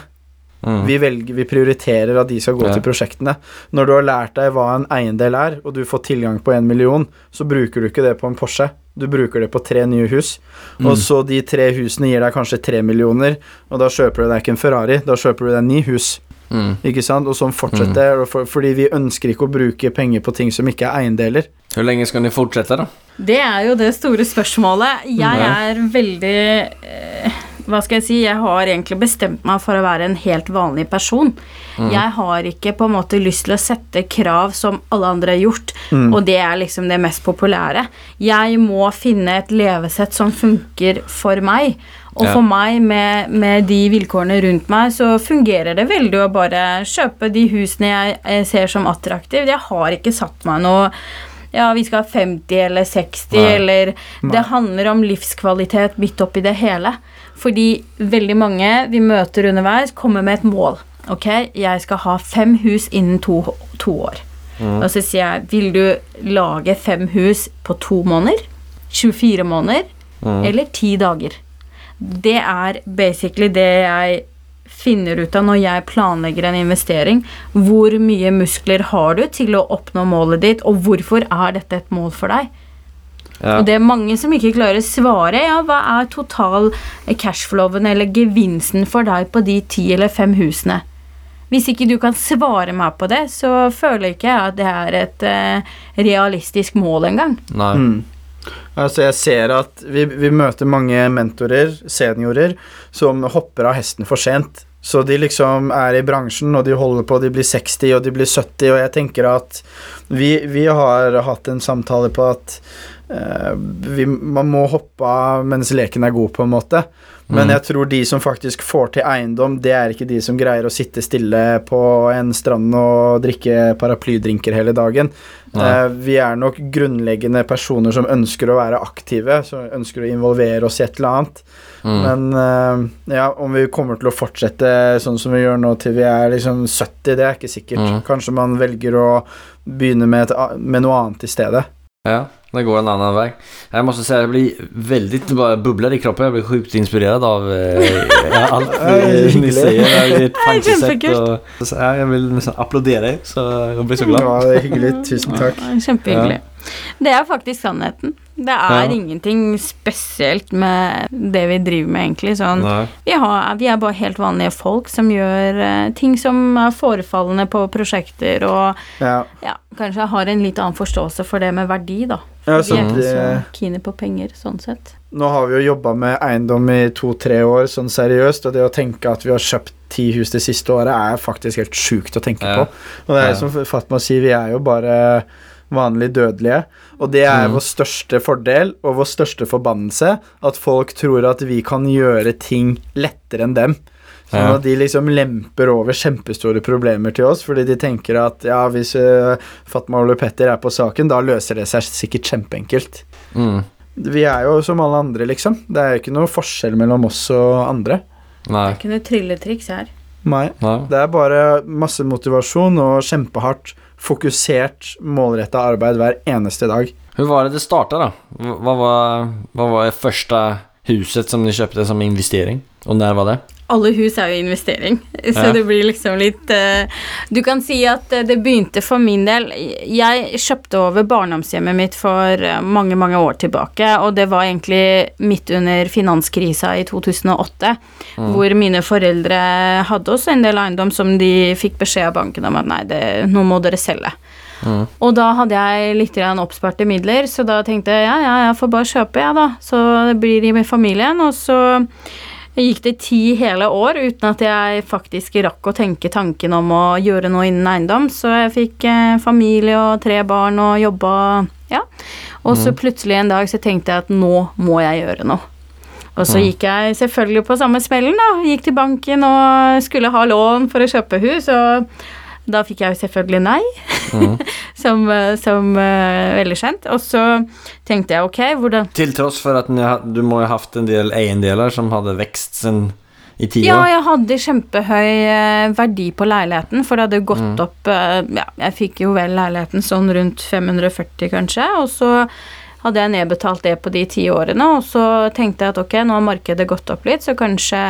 mm. Vi velger, vi prioriterer at de skal gå Ja. til prosjektene. Når du har lært deg hva en eiendel er, og du får tilgang på en million, så bruker du ikke det på en Porsche. Du bruker det på tre nye hus. Mm. Og så de tre husene gir deg kanskje tre millioner, og da kjøper du deg ikke en Ferrari, da kjøper du deg ni hus. Mm. Ikke sant? Og sånn fortsetter og for, fordi vi ønsker ikke å bruke penger på ting som ikke er eiendeler. Hvor lenge skal de fortsette, da? Det er jo det store spørsmålet. Jeg er veldig eh, Hva skal jeg si? Jeg har egentlig bestemt meg for å være en helt vanlig person. Jeg har ikke på en måte lyst til å sette krav som alle andre har gjort, og det er liksom det mest populære. Jeg må finne et levesett som funker for meg. Og for meg, med, med de vilkårene rundt meg, så fungerer det veldig å bare kjøpe de husene jeg, jeg ser som attraktive. Jeg har ikke satt meg noe ja, vi skal ha 50 eller 60, Nei. eller Nei. Det handler om livskvalitet midt oppi det hele. Fordi veldig mange vi møter underveis, kommer med et mål. Ok, jeg skal ha fem hus innen to, to år. Og så sier jeg, vil du lage fem hus på to måneder? 24 måneder? Eller ti dager? Det er basically det jeg finner ut av når jeg planlegger en investering. Hvor mye muskler har du til å oppnå målet ditt, og hvorfor er dette et mål for deg? Ja. Og det er mange som ikke klarer å svare. Ja, hva er total cashflowen eller gevinsten for deg på de ti eller fem husene? Hvis ikke du kan svare meg på det, så føler jeg ikke jeg at det er et uh, realistisk mål engang. Nei. Mm. Altså jeg ser at vi, vi møter mange mentorer, seniorer, som hopper av hesten for sent. Så de liksom er i bransjen, og de holder på, de blir 60 og de blir 70, og jeg tenker at vi, vi har hatt en samtale på at eh, vi, man må hoppe av mens leken er god, på en måte. Men jeg tror de som faktisk får til eiendom, det er ikke de som greier å sitte stille på en strand og drikke paraplydrinker hele dagen. Nei. Eh, vi er nok grunnleggende personer som ønsker å være aktive, som ønsker å involvere oss i et eller annet. Mm. Men eh, ja, om vi kommer til å fortsette sånn som vi gjør nå til vi er liksom 70, det er ikke sikkert. Mm. Kanskje man velger å begynne med, et, med noe annet i stedet. Ja, det går en annen vei. Jeg måste säga, jeg blir veldig bubler i kroppen. Jeg blir sjukt inspirert av eh, allt Ja, *laughs* ni, sier. Det är ett *laughs* tankesätt kjempekult. och, så, ja, jag vill nästan er, så jeg blir så glad. Ja, det er hyggelig. Tusen takk. Ja, Kjempehyggelig. Det er faktisk sannheten. Det er Ja. ingenting spesielt med det vi driver med, egentlig. Sånn, vi, har, vi er bare helt vanlige folk som gjør uh, ting som er forefallende på prosjekter, og Ja. ja, kanskje har en litt annen forståelse for det med verdi, da. Ja, vi er ikke så kine på penger, sånn sett. Nå har vi jo jobba med eiendom i to-tre år sånn seriøst, og det å tenke at vi har kjøpt ti hus det siste året, er faktisk helt sjukt å tenke Ja. på. Og det er Ja. som Fatma sier, vi er jo bare vanlig dødelige. Og det er Mm. vår største fordel og vår største forbannelse, at folk tror at vi kan gjøre ting lettere enn dem. Sånn at de liksom lemper over kjempestore problemer til oss, fordi de tenker at ja, hvis uh, Fatma og Ole Petter er på saken, da løser det seg sikkert kjempeenkelt. Mm. Vi er jo som alle andre, liksom. Det er jo ikke noe forskjell mellom oss og andre. Det er Ikke noe trylletriks her. Nei. Nei. Det er bare masse motivasjon og kjempehardt, fokusert, målretta arbeid hver eneste dag. Hur var det det starta da? Hva var, hva var det første huset som ni kjøpte som investering? Og når var det? Alle hus er jo investering, så Ja. det blir liksom litt uh, Du kan si at eh, det begynte for min del Jeg kjøpte over barndomshjemmet mitt for eh, mange, mange år tilbake, og det var egentlig midt under finanskrisa i 2008, hvor mine foreldre hadde også en del eiendom som de fikk beskjed av banken om at nei, det, nå må dere selge. Mm. Og da hadde jeg litt oppsparte midler, så da tenkte jeg ja, ja, jeg får bare kjøpe, jeg, da. Så det blir i familien. Og så gikk det ti hele år uten at jeg faktisk rakk å tenke tanken om å gjøre noe innen eiendom. Så jeg fikk eh, familie og tre barn og jobba, ja. Og så plutselig en dag så tenkte jeg at nå må jeg gjøre noe. Og så gikk jeg selvfølgelig på samme smellen, da. Gikk til banken og skulle ha lån for å kjøpe hus, og da fikk jeg jo selvfølgelig nei. *laughs* som eh, som uh, veldig kjent. Og så tenkte jeg ok, hvordan Til tross for at du må ha haft en del eiendeler som hadde vekst sin i tida? Ja, jeg hadde kjempehøy eh, verdi på leiligheten, for det hadde gått opp eh, Ja, jeg fikk jo vel leiligheten sånn rundt 540, kanskje, og så hadde jeg nedbetalt det på de ti årene, og så tenkte jeg at ok, nå har markedet gått opp litt, så kanskje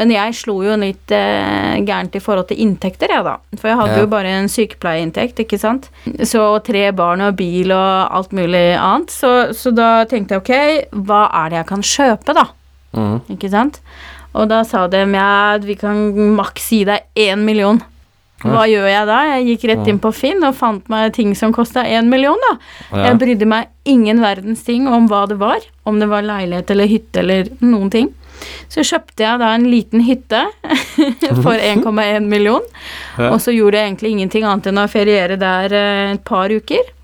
Men jeg slo jo litt eh, gærent i forhold til inntekter, jeg, da. For jeg hadde Ja. jo bare en sykepleieinntekt, ikke sant. Så tre barn og bil og alt mulig annet. Så, så da tenkte jeg ok, hva er det jeg kan kjøpe, da? Mm. Ikke sant? Og da sa de ja, vi kan maks gi deg én million. Hva gjør jeg da? Jeg gikk rett inn på Finn og fant meg ting som kosta én million, da. Ja. Jeg brydde meg ingen verdens ting om hva det var. Om det var leilighet eller hytte eller noen ting. Så kjøpte jeg da en liten hytte *laughs* for 1,1 million. Ja. Og så gjorde jeg egentlig ingenting annet enn å feriere der eh, et par uker.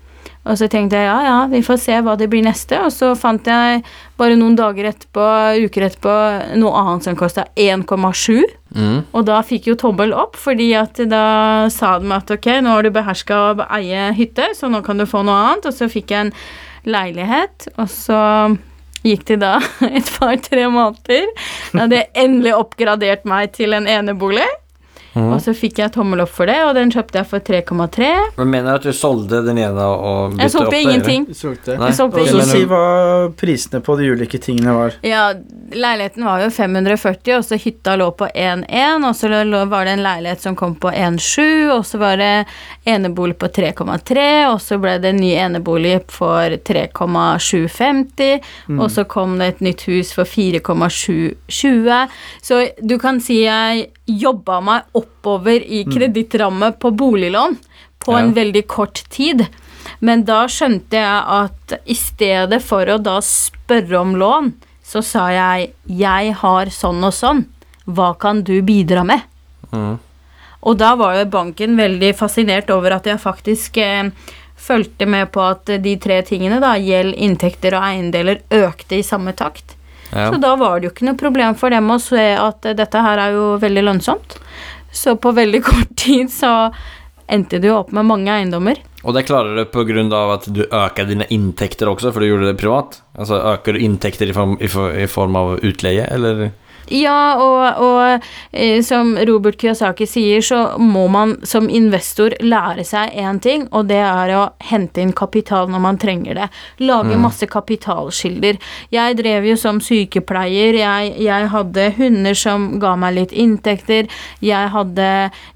Og så tenkte jeg ja, ja, vi får se hva det blir neste. Og så fant jeg bare noen dager etterpå, uker etterpå, noe annet som kosta 1,7. Mm. Og da fikk jo tommel opp, fordi at da sa de at ok, nå har du beherska å eie hytte, så nå kan du få noe annet. Og så fikk jeg en leilighet, og så gikk det da *laughs* et par-tre måneder. Da hadde jeg endelig oppgradert meg til en enebolig. Og så fikk jeg tommel opp for det, og den kjøpte jeg for 3,3. Men mener du at du solgte den ene og bytte Jeg solgte opp, ingenting. Solgte. Jeg solgte Og så si hva prisene på de ulike tingene var. Ja, leiligheten var jo 540, og så hytta lå på 1,1, og så var det en leilighet som kom på 1,7, og så var det enebolig på 3,3, og så ble det en ny enebolig for 3,750, og så kom det et nytt hus for 4,720. Så du kan si jeg jobba meg oppover i kredittramme på boliglån på en veldig kort tid. Men da skjønte jeg at i stedet for å da spørre om lån, så sa jeg 'jeg har sånn og sånn, hva kan du bidra med'? Mm. Og da var jo banken veldig fascinert over at jeg faktisk eh, fulgte med på at de tre tingene, da, gjeld, inntekter og eiendeler, økte i samme takt. Ja. Så da var det jo ikke noe problem for dem å se at eh, dette her er jo veldig lønnsomt. Så på veldig *laughs* kort tid så endte du opp med mange eiendommer. Og det klarer du på at du øker dine inntekter også, for du gjorde det privat? Altså Øker du inntekter i form, i, i form av utleie eller? Ja, og, og eh, som Robert Kiyosaki sier, så må man som investor lære seg én ting, og det er å hente inn kapital når man trenger det. Lage masse kapitalskilder. Jeg drev jo som sykepleier, jeg, jeg hadde hunder som ga meg litt inntekter, jeg hadde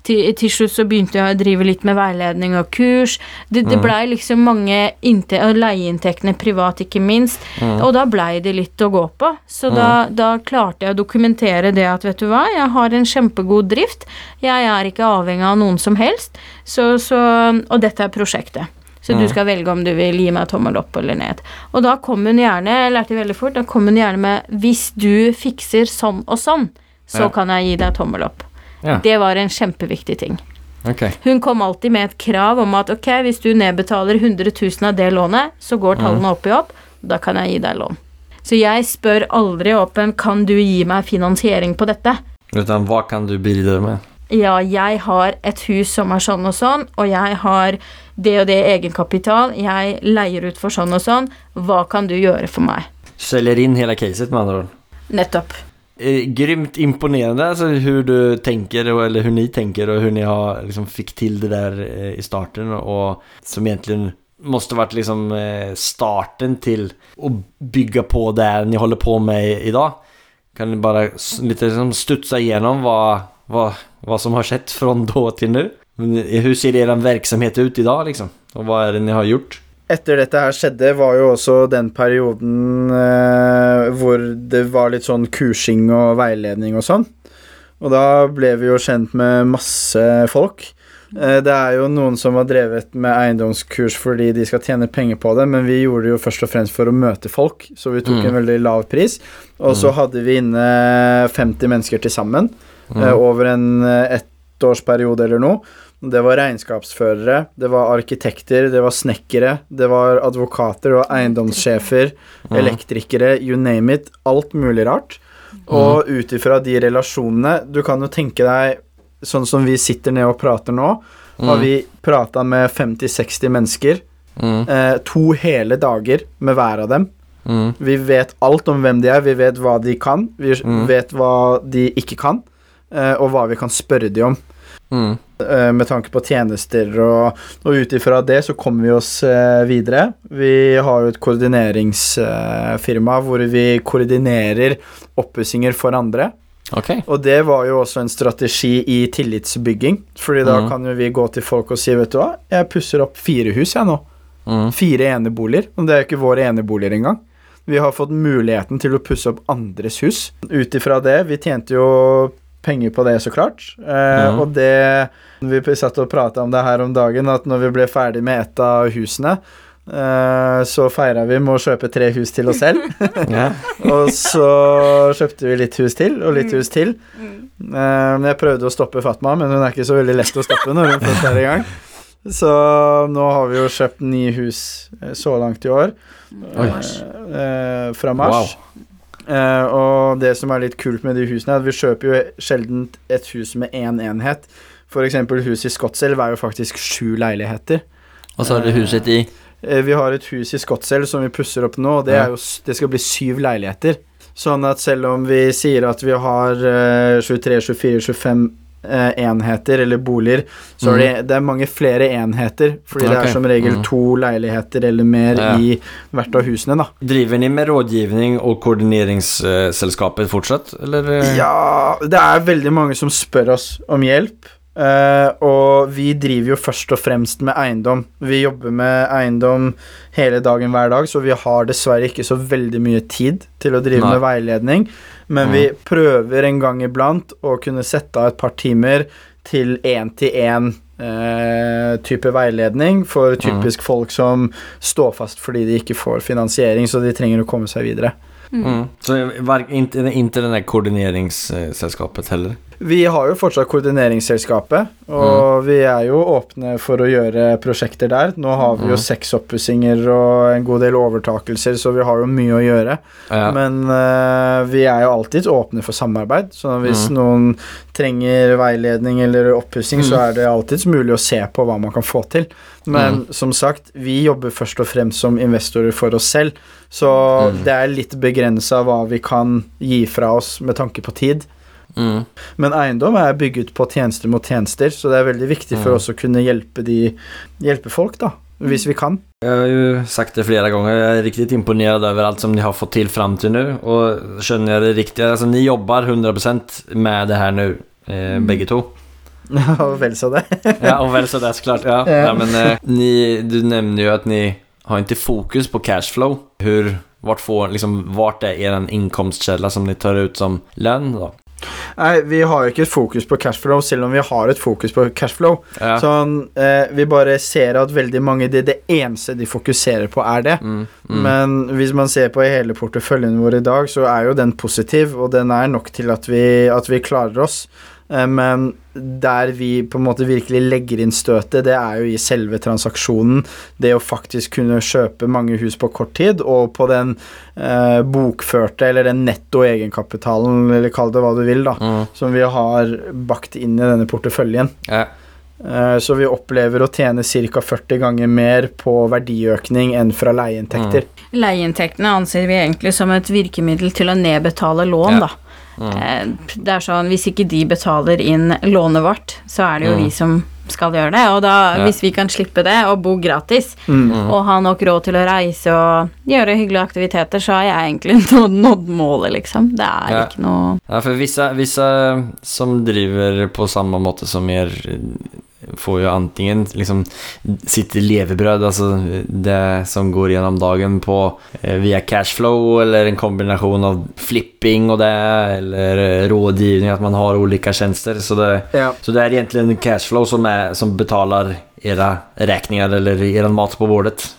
Til, til slutt så begynte jeg å drive litt med veiledning og kurs. Det, det blei liksom mange leieinntektene privat, ikke minst. Og da blei det litt å gå på. Så da, da klarte jeg å dokumentere det at vet du hva, jeg har en kjempegod drift. Jeg er ikke avhengig av noen som helst. Så, så, og dette er prosjektet. Så du skal velge om du vil gi meg tommel opp eller ned. Og da kom hun gjerne, jeg lærte veldig fort, da kom hun gjerne med hvis du fikser sånn og sånn, så Ja. kan jeg gi deg tommel opp. Ja, Det var en kjempeviktig ting. Okay. Hun kom alltid med et krav om at ok, hvis du nedbetaler 100 000 av det lånet, så går tallene opp i opp, da kan jeg gi deg lån. Så jeg spør aldri åpen kan du gi meg finansiering på dette. Utan hva kan du bidra med? Ja, jeg har et hus som er sånn og sånn, og jeg har det og det egenkapital, jeg leier ut for sånn og sånn, hva kan du gjøre for meg? Selger inn hele caset med andre ord. Nettopp. Eh, Grymt imponerende altså, hvordan du tenker, och, eller hvordan dere tenker, og hvordan dere har liksom fikk til det der eh, i starten og som egentligen måste varit liksom eh, starten till att bygga på det ni håller på med idag. Kan ni bara lite liksom studsa igenom vad, vad, vad som har från då till nu? Men, eh, Hur ser er verksamhet ut idag liksom? Och vad är det ni har gjort? Etter dette her skjedde, var jo også den perioden eh, hvor det var litt sånn kursing og veiledning og sånn. Og da ble vi jo kjent med masse folk. Eh, det er jo noen som har drevet med eiendomskurs fordi de skal tjene penger på det, men vi gjorde det jo først og fremst for å møte folk, så vi tok Mm. en veldig lav pris. Og så hadde vi inne 50 mennesker til sammen mm. over en eh, ettårsperiode eller noe. Det var regnskapsførere, det var arkitekter, det var snekkere, det var advokater, det var eiendomssjefer, elektrikere, you name it. Alt mulig rart. Og ut ifra de relasjonene Du kan jo tenke deg sånn som vi sitter ned og prater nå, har vi prata med 50-60 mennesker. Mm, Eh, to hele dager med hver av dem. mm, Vi vet alt om hvem de er, vi vet hva de kan, vi Mm. vet hva de ikke kan, eh, og hva vi kan spørre de om. mm, eh, Med tanke på tjenester, og, og ut ifra det så kommer vi oss eh, videre. Vi har jo et koordineringsfirma hvor vi koordinerer oppussinger for andre. Okej. Og det var jo også en strategi i tillitsbygging. Fordi da mm. kan jo vi gå til folk og si, vet du hva, jeg pusser opp fire hus, jeg nå. Mm, Fire eneboliger. Og det er jo ikke våre eneboliger engang. Vi har fått muligheten til å pusse opp andres hus. Ut ifra det Vi tjente jo penger på det, så klart. Eh, mm. Og det Vi satt og prata om det her om dagen, at når vi ble ferdig med et av husene, så feira vi med å kjøpe tre hus til oss selv. *laughs* ja. og så kjøpte vi litt hus til, og litt hus til. Eh, men jeg prøvde å stoppe Fatma, men hun er ikke så veldig lett å stoppe når hun først er i gang. Så nå har vi jo kjøpt ni hus eh, så langt i år. Oi. Eh, fra mars. Eh, og det som er litt kult med de husene, er at vi kjøper jo sjelden et hus med én enhet. For eksempel huset i Skotselv er jo faktisk sju leiligheter. Og så har du huset i Eh, vi har et hus i Skotselv som vi pusser opp nå, og det, jo, det skal bli syv leiligheter. Sånn at selv om vi sier at vi har eh, 23, 24, 25 eh, enheter eller boliger, så er det, det er mange flere enheter, fordi det er som regel Mhm. to leiligheter eller mer Ja. i hvert av husene, da. Driver ni med rådgivning og koordineringsselskapet fortsatt, eller? eh? Ja, det er veldig mange som spør oss om hjelp. Eh, og vi driver jo først og fremst med eiendom. Vi jobber med eiendom hele dagen hver dag, så vi har dessverre ikke så veldig mye tid til å drive Nei. med veiledning. Men vi prøver en gang iblant å kunne sette av et par timer til én-til-én uh, type veiledning for typisk folk som står fast fordi de ikke får finansiering, så de trenger å komme seg videre. Mm. Så ikke det koordineringsselskapet heller? Vi har jo fortsatt koordineringsselskapet, og vi er jo åpne for å gjøre prosjekter der. Nå har vi jo Mm. seks oppussinger og en god del overtakelser, så vi har jo mye å gjøre. Ja. Men uh, vi er jo alltid åpne for samarbeid, så hvis Mm. noen trenger veiledning eller oppussing, så Mm. er det alltids mulig å se på hva man kan få til. Men som sagt, vi jobber først og fremst som investorer for oss selv, så Mm. det er litt begrensa hva vi kan gi fra oss med tanke på tid. Mm. Men eiendom er bygget på tjenester mot tjenester, så det er veldig viktig for Mm. oss å kunne hjelpe, de, hjelpe folk, da, hvis vi kan. Jeg har jo sagt det flere ganger, jeg er riktig imponert over alt som dere har fått til fram til nå. Og skjønner jeg det riktig, altså ni jobber 100% med det her nå, eh, begge to. *laughs* Ja, vel så det. *laughs* Ja, og vel så det, så klart. Ja. Ja, men, eh, ni, du nevner jo at ni har ikke fokus på cashflow. Hvor vart, får, liksom, vart er inkomstkälla som ni tar ut som lön då? Nei, vi har jo ikke et fokus på cashflow, selv om vi har et fokus på cashflow. Ja. Sånn, eh, vi bare ser at veldig mange det, det eneste de fokuserer på, er det. Mm, mm. Men hvis man ser på hele porteføljen vår i dag, så er jo den positiv, og den er nok til at vi, at vi klarer oss. Eh, Men der vi på en måte virkelig legger inn støtet, det er jo i selve transaksjonen. Det å faktisk kunne kjøpe mange hus på kort tid, og på den eh, bokførte, eller den netto egenkapitalen, eller kall det hva du vil, da, Mm. som vi har bakt inn i denne porteføljen. Ja. Eh, Så vi opplever å tjene ca. 40 ganger mer på verdiøkning enn fra leieinntekter. Leieinntektene anser vi egentlig som et virkemiddel til å nedbetale lån, Ja. da. Eh, Det er sånn, Hvis ikke de betaler inn lånet vårt, så er det jo Mm. vi som skal gjøre det. Og da, Ja. hvis vi kan slippe det og bo gratis, Mm. og ha nok råd til å reise og gjøre hyggelige aktiviteter, så har jeg egentlig *laughs* nådd, nådd målet, liksom. Det er Ja. ikke noe Ja, for visse, vissa som driver på samme måte som er får jo antingen liksom sitt levebrød, altså det som går gjennom dagen på eh, via cashflow eller en kombinasjon av flipping og det, eller eh, rådgivning, at man har ulike tjenester. Så det, Ja. så det er egentlig cashflow som, er, som betaler era regninger eller er mat på bordet.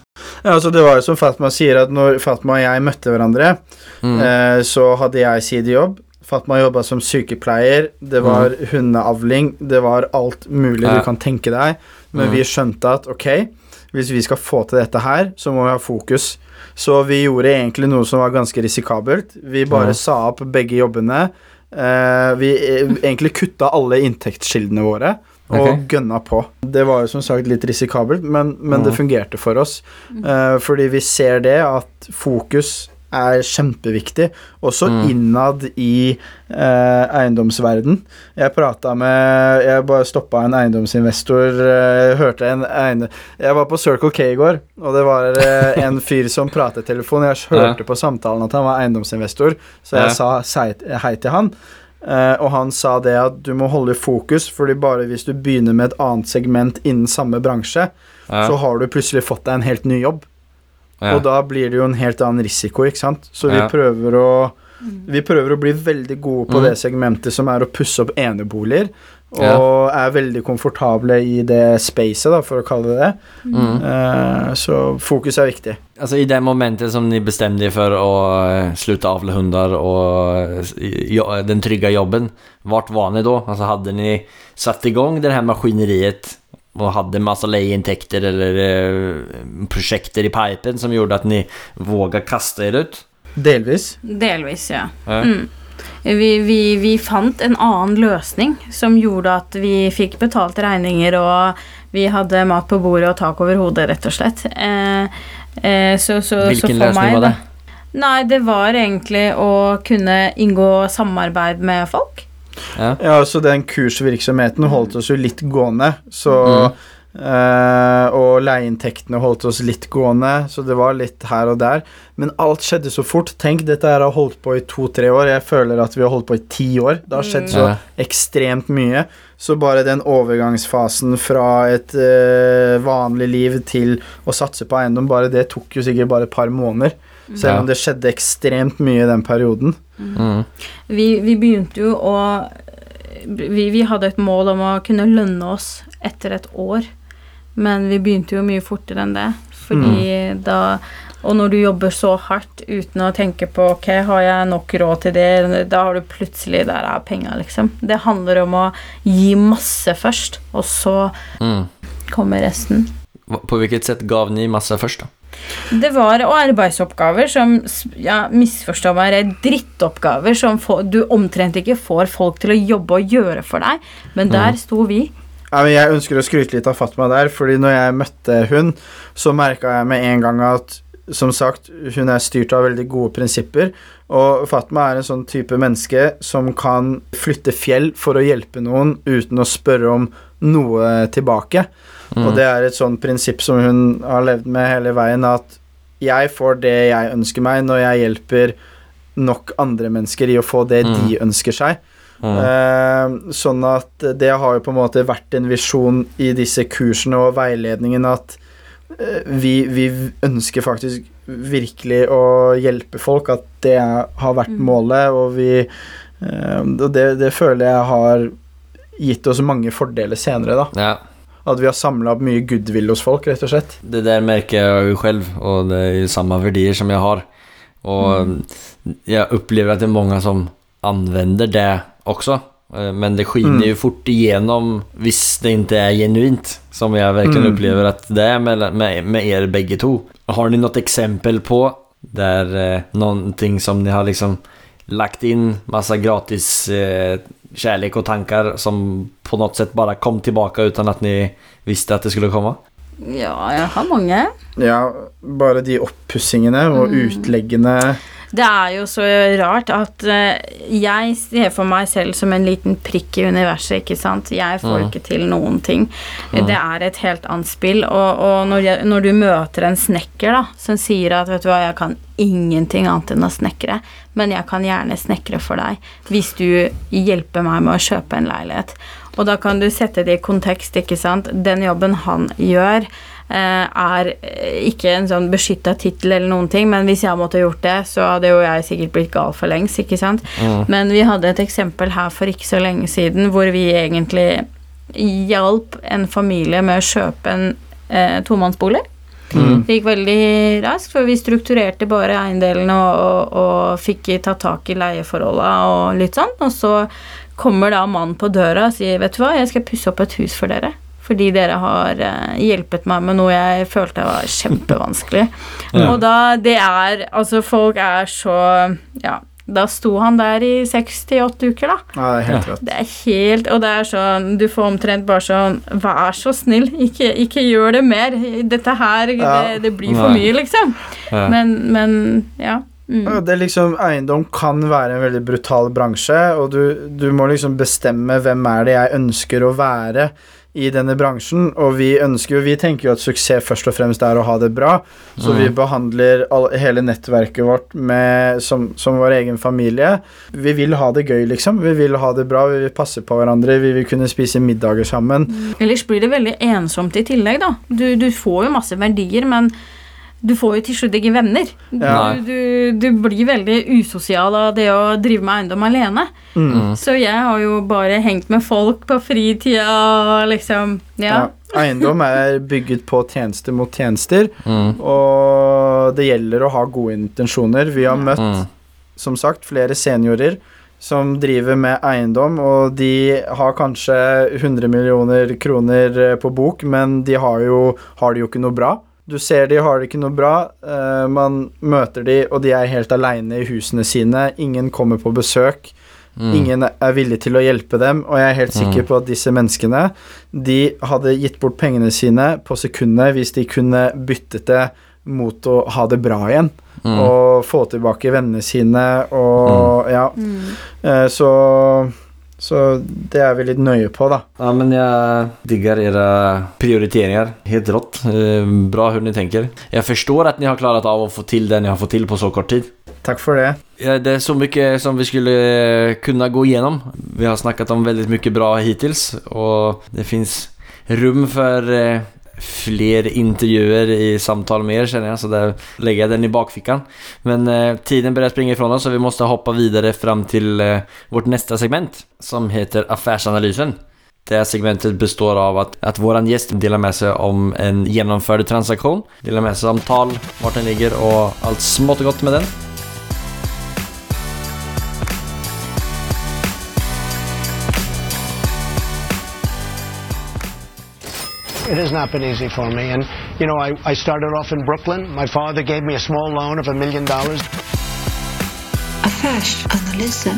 Ja, altså Det var jo som Fatma sier, at når Fatma og jeg møtte hverandre, Mm. eh, så hadde jeg sidejobb. Fatma jobba som sykepleier. Det var hundeavling. Det var alt mulig Ja. du kan tenke deg. Men Mm. vi skjønte at ok, hvis vi skal få til dette her, så må vi ha fokus. Så vi gjorde egentlig noe som var ganske risikabelt. Vi bare Ja. sa opp begge jobbene. Eh, vi eh, egentlig kutta alle inntektskildene våre. Og okay. gønna på. Det var jo som sagt litt risikabelt, men, men det Mhm. fungerte for oss. Eh, fordi vi ser det at fokus er kjempeviktig, også Mm. innad i eh, eiendomsverden. Jeg prata med Jeg bare stoppa en eiendomsinvestor. eh, hørte en eiendom... Jeg var på Circle K i går, og det var eh, en fyr som pratet i telefon. Jeg *laughs* hørte på samtalen at han var eiendomsinvestor, så jeg sa hei til han. Uh, og han sa det at du må holde fokus, fordi bare hvis du begynner med et annet segment innen samme bransje, Ja. så har du plutselig fått deg en helt ny jobb. Ja. Og da blir det jo en helt annen risiko, ikke sant. Så vi Ja. prøver å vi prøver å bli veldig gode på Mm. det segmentet som er å pusse opp eneboliger. Og Ja. er veldig komfortable i det spacet, da, for å kalle det det. Mm. Eh, så fokus er viktig. Altså i det momentet som ni bestemte dere for å slutte sluta avla hundar och eh, jo, den trygge jobben, vart var ni da? Altså Hadde ni satt gang det her maskineriet och hade massa lejeintäkter eller eh, projekter i pipen som gjorde att ni vågade kasta er ut? Delvis. Delvis, ja. Ja. Mm. Vi, vi, vi fant en annen løsning som gjorde at vi fikk betalt regninger, og vi hadde mat på bordet og tak over hodet, rett og slett. Eh, eh, så, så, så Vilken for lösning meg, var det? Nei, det var egentlig å kunne inngå samarbeid med folk. Ja. Ja, så den kursvirksomheten holdt oss jo litt gående, så eh, Og leieinntektene holdt oss litt gående, så det var litt her og der. Men alt skjedde så fort. Tenk, dette her har holdt på i to-tre år. Jeg føler at vi har holdt på i ti år. Det har skjedd så ekstremt mye. Så bare den overgangsfasen fra et eh, vanlig liv til å satse på eiendom, bare det tok jo sikkert bare et par måneder. Selv om det skjedde ekstremt mye i den perioden. Mm. Vi, vi begynte jo å vi, vi hadde et mål om å kunne lønne oss etter et år, men vi begynte jo mye fortere enn det. Fordi da Og når du jobber så hardt uten å tenke på ok, har jeg nok råd til det, da har du plutselig Der er penga, liksom. Det handler om å gi masse først, og så Mm. kommer resten. På hvilket sett gav ni masse først, da? Det var arbeidsoppgaver som ja, misforstå meg, er drittoppgaver som få- du omtrent ikke får folk til å jobbe og gjøre for deg, men der sto vi. Ja, men jeg ønsker å skryte litt av Fatma der, fordi når jeg møtte hun, så merka jeg med en gang at som sagt, hun er styrt av veldig gode prinsipper. Og Fatma er en sånn type menneske som kan flytte fjell for å hjelpe noen uten å spørre om noe tilbake. Og det er et sånn prinsipp som hun har levd med hele veien, at jeg får det jeg ønsker meg, når jeg hjelper nok andre mennesker i å få det Mm. de ønsker seg. Mm. Eh, sånn at det har jo på en måte vært en visjon i disse kursene og veiledningen at vi, vi ønsker faktisk virkelig å hjelpe folk, at det har vært Mm. målet, og vi eh, Og det, det føler jeg har gitt oss mange fordeler senere, da. Ja, At vi har samla opp mye goodwill hos folk, rett og slett. det der merker jeg jo selv, og det er jo samme verdier som jeg har. Og mm. jeg opplever at det er mange som anvender det också. Eh, Men det skiner Mm. ju fort igenom hvis det inte är genuint. Som jag verkligen Mm. upplever att det är med, med, med er bägge to. Har ni något exempel på där eh, någonting som ni har liksom lagt in massa gratis eh, kärlek och tankar som på något sätt bara kom tillbaka utan att ni visste att det skulle komma? Ja, jeg har mange. Ja, bare de oppussingene og Mm. utleggene Det er jo så rart at eh, jeg ser for meg selv som en liten prikk i universet, ikke sant. Jeg får Mm. ikke til noen ting. Mm. Det er et helt annet spill. Og, og når, jeg, når du møter en snekker da, som sier at vet du hva, jeg kan ingenting annet enn å snekre, men jeg kan gjerne snekre for deg hvis du hjelper meg med å kjøpe en leilighet. Og da kan du sette det i kontekst, ikke sant. Den jobben han gjør, er eh, ikke en sånn beskytta tittel eller noen ting, men hvis jeg måtte gjort det, så hadde jo jeg sikkert blitt gal for lengst, ikke sant. Mm. Men vi hadde et eksempel her for ikke så lenge siden hvor vi egentlig hjalp en familie med å kjøpe en eh, tomannsbolig. Mm. Det gikk veldig raskt, for vi strukturerte bare eiendelene og, og, og fikk tatt tak i leieforholda og litt sånn. Og så kommer da mannen på døra og sier, vet du hva, jeg skal pusse opp et hus for dere. Fordi dere har eh, hjulpet meg med noe jeg følte var kjempevanskelig. *laughs* Ja. Og da, det er Altså, folk er så Ja. Da sto han der i seks til åtte uker, da. Ja, det er helt rått. Det er helt Og det er sånn Du får omtrent bare sånn Vær så snill, ikke, ikke gjør det mer. Dette her, Ja. det, det blir for Nei. mye, liksom. Ja. Men, men ja. Ja, Mm. Det er liksom, Eiendom kan være en veldig brutal bransje, og du, du må liksom bestemme hvem er det jeg ønsker å være i denne bransjen. Og vi ønsker jo, vi tenker jo at suksess først og fremst er å ha det bra. Så Mm. vi behandler all, hele nettverket vårt med, som, som vår egen familie. Vi vil ha det gøy, liksom. Vi vil ha det bra, vi vil passe på hverandre, vi vil kunne spise middager sammen. Ellers blir det veldig ensomt i tillegg, da. Du, du får jo masse verdier, men du får jo til slutt ikke venner. Du, Ja. du, du blir veldig usosial av det å drive med eiendom alene. Mm. Mm. Så jeg har jo bare hengt med folk på fritida og liksom Ja. Ja. Eiendom er bygget på tjenester mot tjenester, Mm. og det gjelder å ha gode intensjoner. Vi har møtt Mm. som sagt, flere seniorer som driver med eiendom, og de har kanskje 100 millioner kroner på bok, men de har, jo, har det jo ikke noe bra. Du ser de har det ikke noe bra. Uh, man møter de, og de er helt aleine i husene sine. Ingen kommer på besøk. Mm. Ingen er villig til å hjelpe dem, og jeg er helt sikker Mm. på at disse menneskene De hadde gitt bort pengene sine på sekundet hvis de kunne byttet det mot å ha det bra igjen. Mm. Og få tilbake vennene sine og Ja. Mm. eh, Så Så det er vi litt nøye på, da. Ja, men jeg digger dere prioriteringer. Helt rått. Eh, Bra hvordan dere tenker. Jeg forstår at ni har klart av å få til det ni har fått til på så kort tid. Takk for det. Ja, det er så mye som vi skulle kunne gå igjennom. Vi har snakket om veldig mye bra hittils og det fins rom for eh, fler intervjuer i samtal med er, kjenner jeg, så der legger jeg den i bakfickan. Men eh, tiden börjar springa ifrån oss, så vi måste hoppa videre fram til eh, vårt neste segment, som heter Affärsanalysen. Det segmentet består av at, at vår gjest deler med seg om en gjennomført transaksjon, deler med seg om tall, hvor den ligger, og alt smått og godt med den. It has not been easy for me. And, you know, I, I started off in Brooklyn. My father gave me a small loan of a million dollars. Affärsanalyse.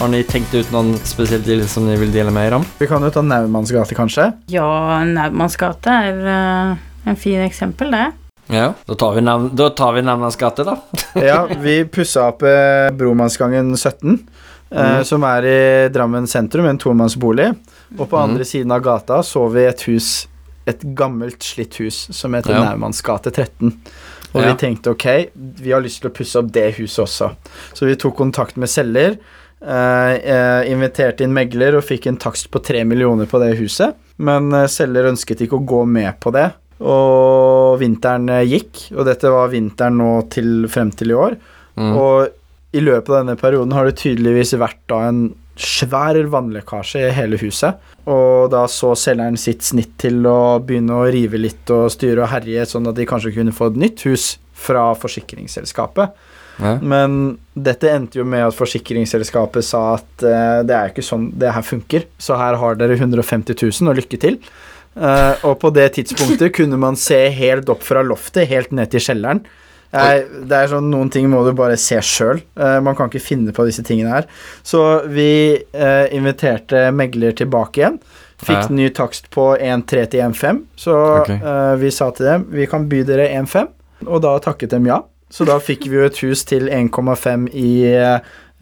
Har ni tenkt ut noen spesielt deal som ni vil dele med dere om? Vi kan jo ta Naumanns gate, kanskje. Ja, Naumanns gate er uh, en fin eksempel, det. Ja. Da tar vi, navn, da tar vi Namnas gate, da. *laughs* Ja, vi pussa opp eh, Bromannsgangen 17, eh, Mhm. som er i Drammen sentrum, en tomannsbolig. Og på Mhm. andre siden av gata så vi et hus, et gammelt, slitt hus, som heter Ja. Naumanns gate 13. Og Ja. vi tenkte ok, vi har lyst til å pusse opp det huset også. Så vi tok kontakt med selger, eh, eh, inviterte inn megler og fikk en takst på tre millioner på det huset. Men eh, selger ønsket ikke å gå med på det. Og vinteren eh, gikk, og dette var vinteren nå til frem til i år. Mm. Og i løpet av denne perioden har det tydeligvis vært da en svær vannlekkasje i hele huset. Og da så selgeren sitt snitt til å begynne å rive litt og styre og herje, sånn at de kanskje kunne få et nytt hus fra forsikringsselskapet. Ja. Men dette endte jo med at forsikringsselskapet sa at uh, det er ikke sånn det her funker, så her har dere 150 000 og lykke til. Uh, og på det tidspunktet kunne man se helt opp fra loftet, helt ned til kjelleren. Jeg, det er sånn Noen ting må du bare se sjøl. man kan ikke finne på disse tingene her. Så vi uh, inviterte megler tilbake igjen. Fikk Ja. ny takst på 1,3 til 1,5. Så okay. uh, vi sa til dem vi kan by dere 1,5, og da takket dem ja. Så da fikk vi jo et hus til 1,5 i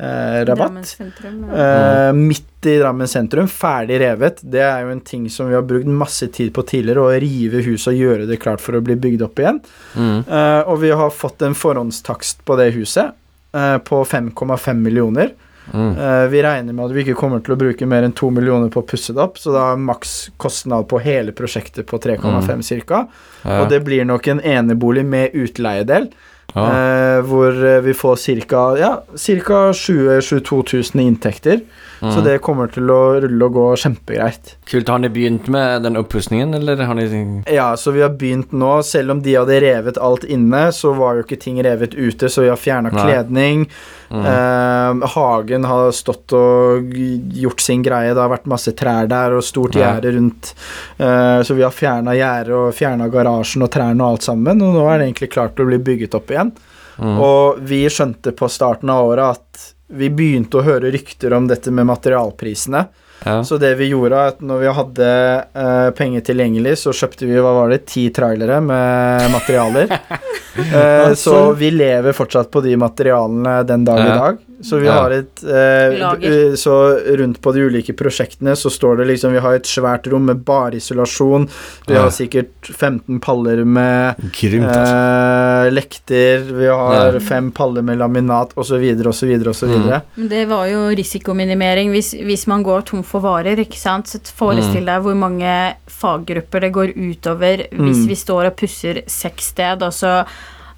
eh, rabatt. Drammen sentrum. Ja. Eh, midt i Drammen sentrum, ferdig revet. Det er jo en ting som vi har brukt masse tid på tidligere, å rive huset og gjøre det klart for å bli bygd opp igjen. Mm. Eh, og vi har fått en forhåndstakst på det huset eh, på 5,5 millioner. Mm. Eh, vi regner med at vi ikke kommer til å bruke mer enn 2 millioner på å pusse det opp, så da er maks kostnad på hele prosjektet på 3,5 ca. Ja. Og det blir nok en enebolig med utleiedel. Ja. Eh, hvor eh, vi får ca. Ja, ca. 20 000-22 000 i inntekter. Så Mm. det kommer til å rulle og gå kjempegreit. Kult. Har ni begynt med den oppussingen, eller har de Ja, så vi har begynt nå. Selv om de hadde revet alt inne, så var jo ikke ting revet ute, så vi har fjerna kledning. Mm. Eh, hagen har stått og gjort sin greie. Det har vært masse trær der og stort gjerde rundt. Eh, så vi har fjerna gjerdet og fjerna garasjen og trærne og alt sammen. Og nå er det egentlig klart å bli bygget opp igjen. Mm. Og vi skjønte på starten av året at vi begynte å høre rykter om dette med materialprisene. ja. Så det vi gjorde, er at når vi hadde uh, penger tilgjengelig, så kjøpte vi hva var det, ti trailere med materialer. *laughs* uh, så vi lever fortsatt på de materialene den dag i Ja. dag. Så vi Ja. har et eh, eh, Så rundt på de ulike prosjektene så står det liksom Vi har et svært rom med bare isolasjon. Vi Ja. har sikkert 15 paller med Grymt, altså. eh, lekter. Vi har Ja. fem paller med laminat osv. osv. osv. Men Det var jo risikominimering. Hvis, hvis man går tom for varer, ikke sant. Så forestill deg hvor mange faggrupper det går utover hvis Mm. vi står og pusser seks sted, og så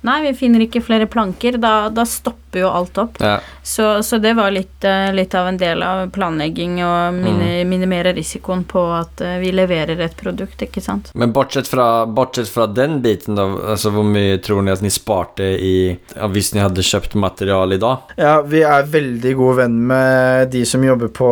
Nei, vi finner ikke flere planker. Da, da stopper jo alt opp. Ja. Så, så det var litt, eh, litt av en del av planlegging og mini, minimere risikoen på at eh, vi leverer et produkt, ikke sant. Men bortsett fra, bortsett fra den biten, da, altså hvor mye tror ni at ni sparte i Hvis ni hadde kjøpt materiale i dag? Ja, vi er veldig gode venn med de som jobber på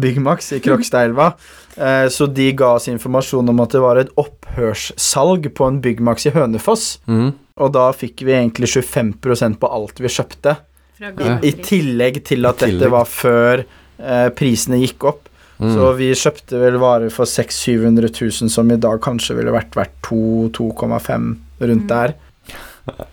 Byggmax i Krokstadelva. *laughs* Eh, Så de ga oss informasjon om at det var et opphørssalg på en Byggmax i Hønefoss. Mhm. Og da fikk vi egentlig 25% på alt vi kjøpte. I, I tillegg til at tillegg. dette var før eh, prisene gikk opp. Mm. Så vi kjøpte vel varer for 600 000-700 000, som i dag kanskje ville vært verdt 2-2,5 rundt der.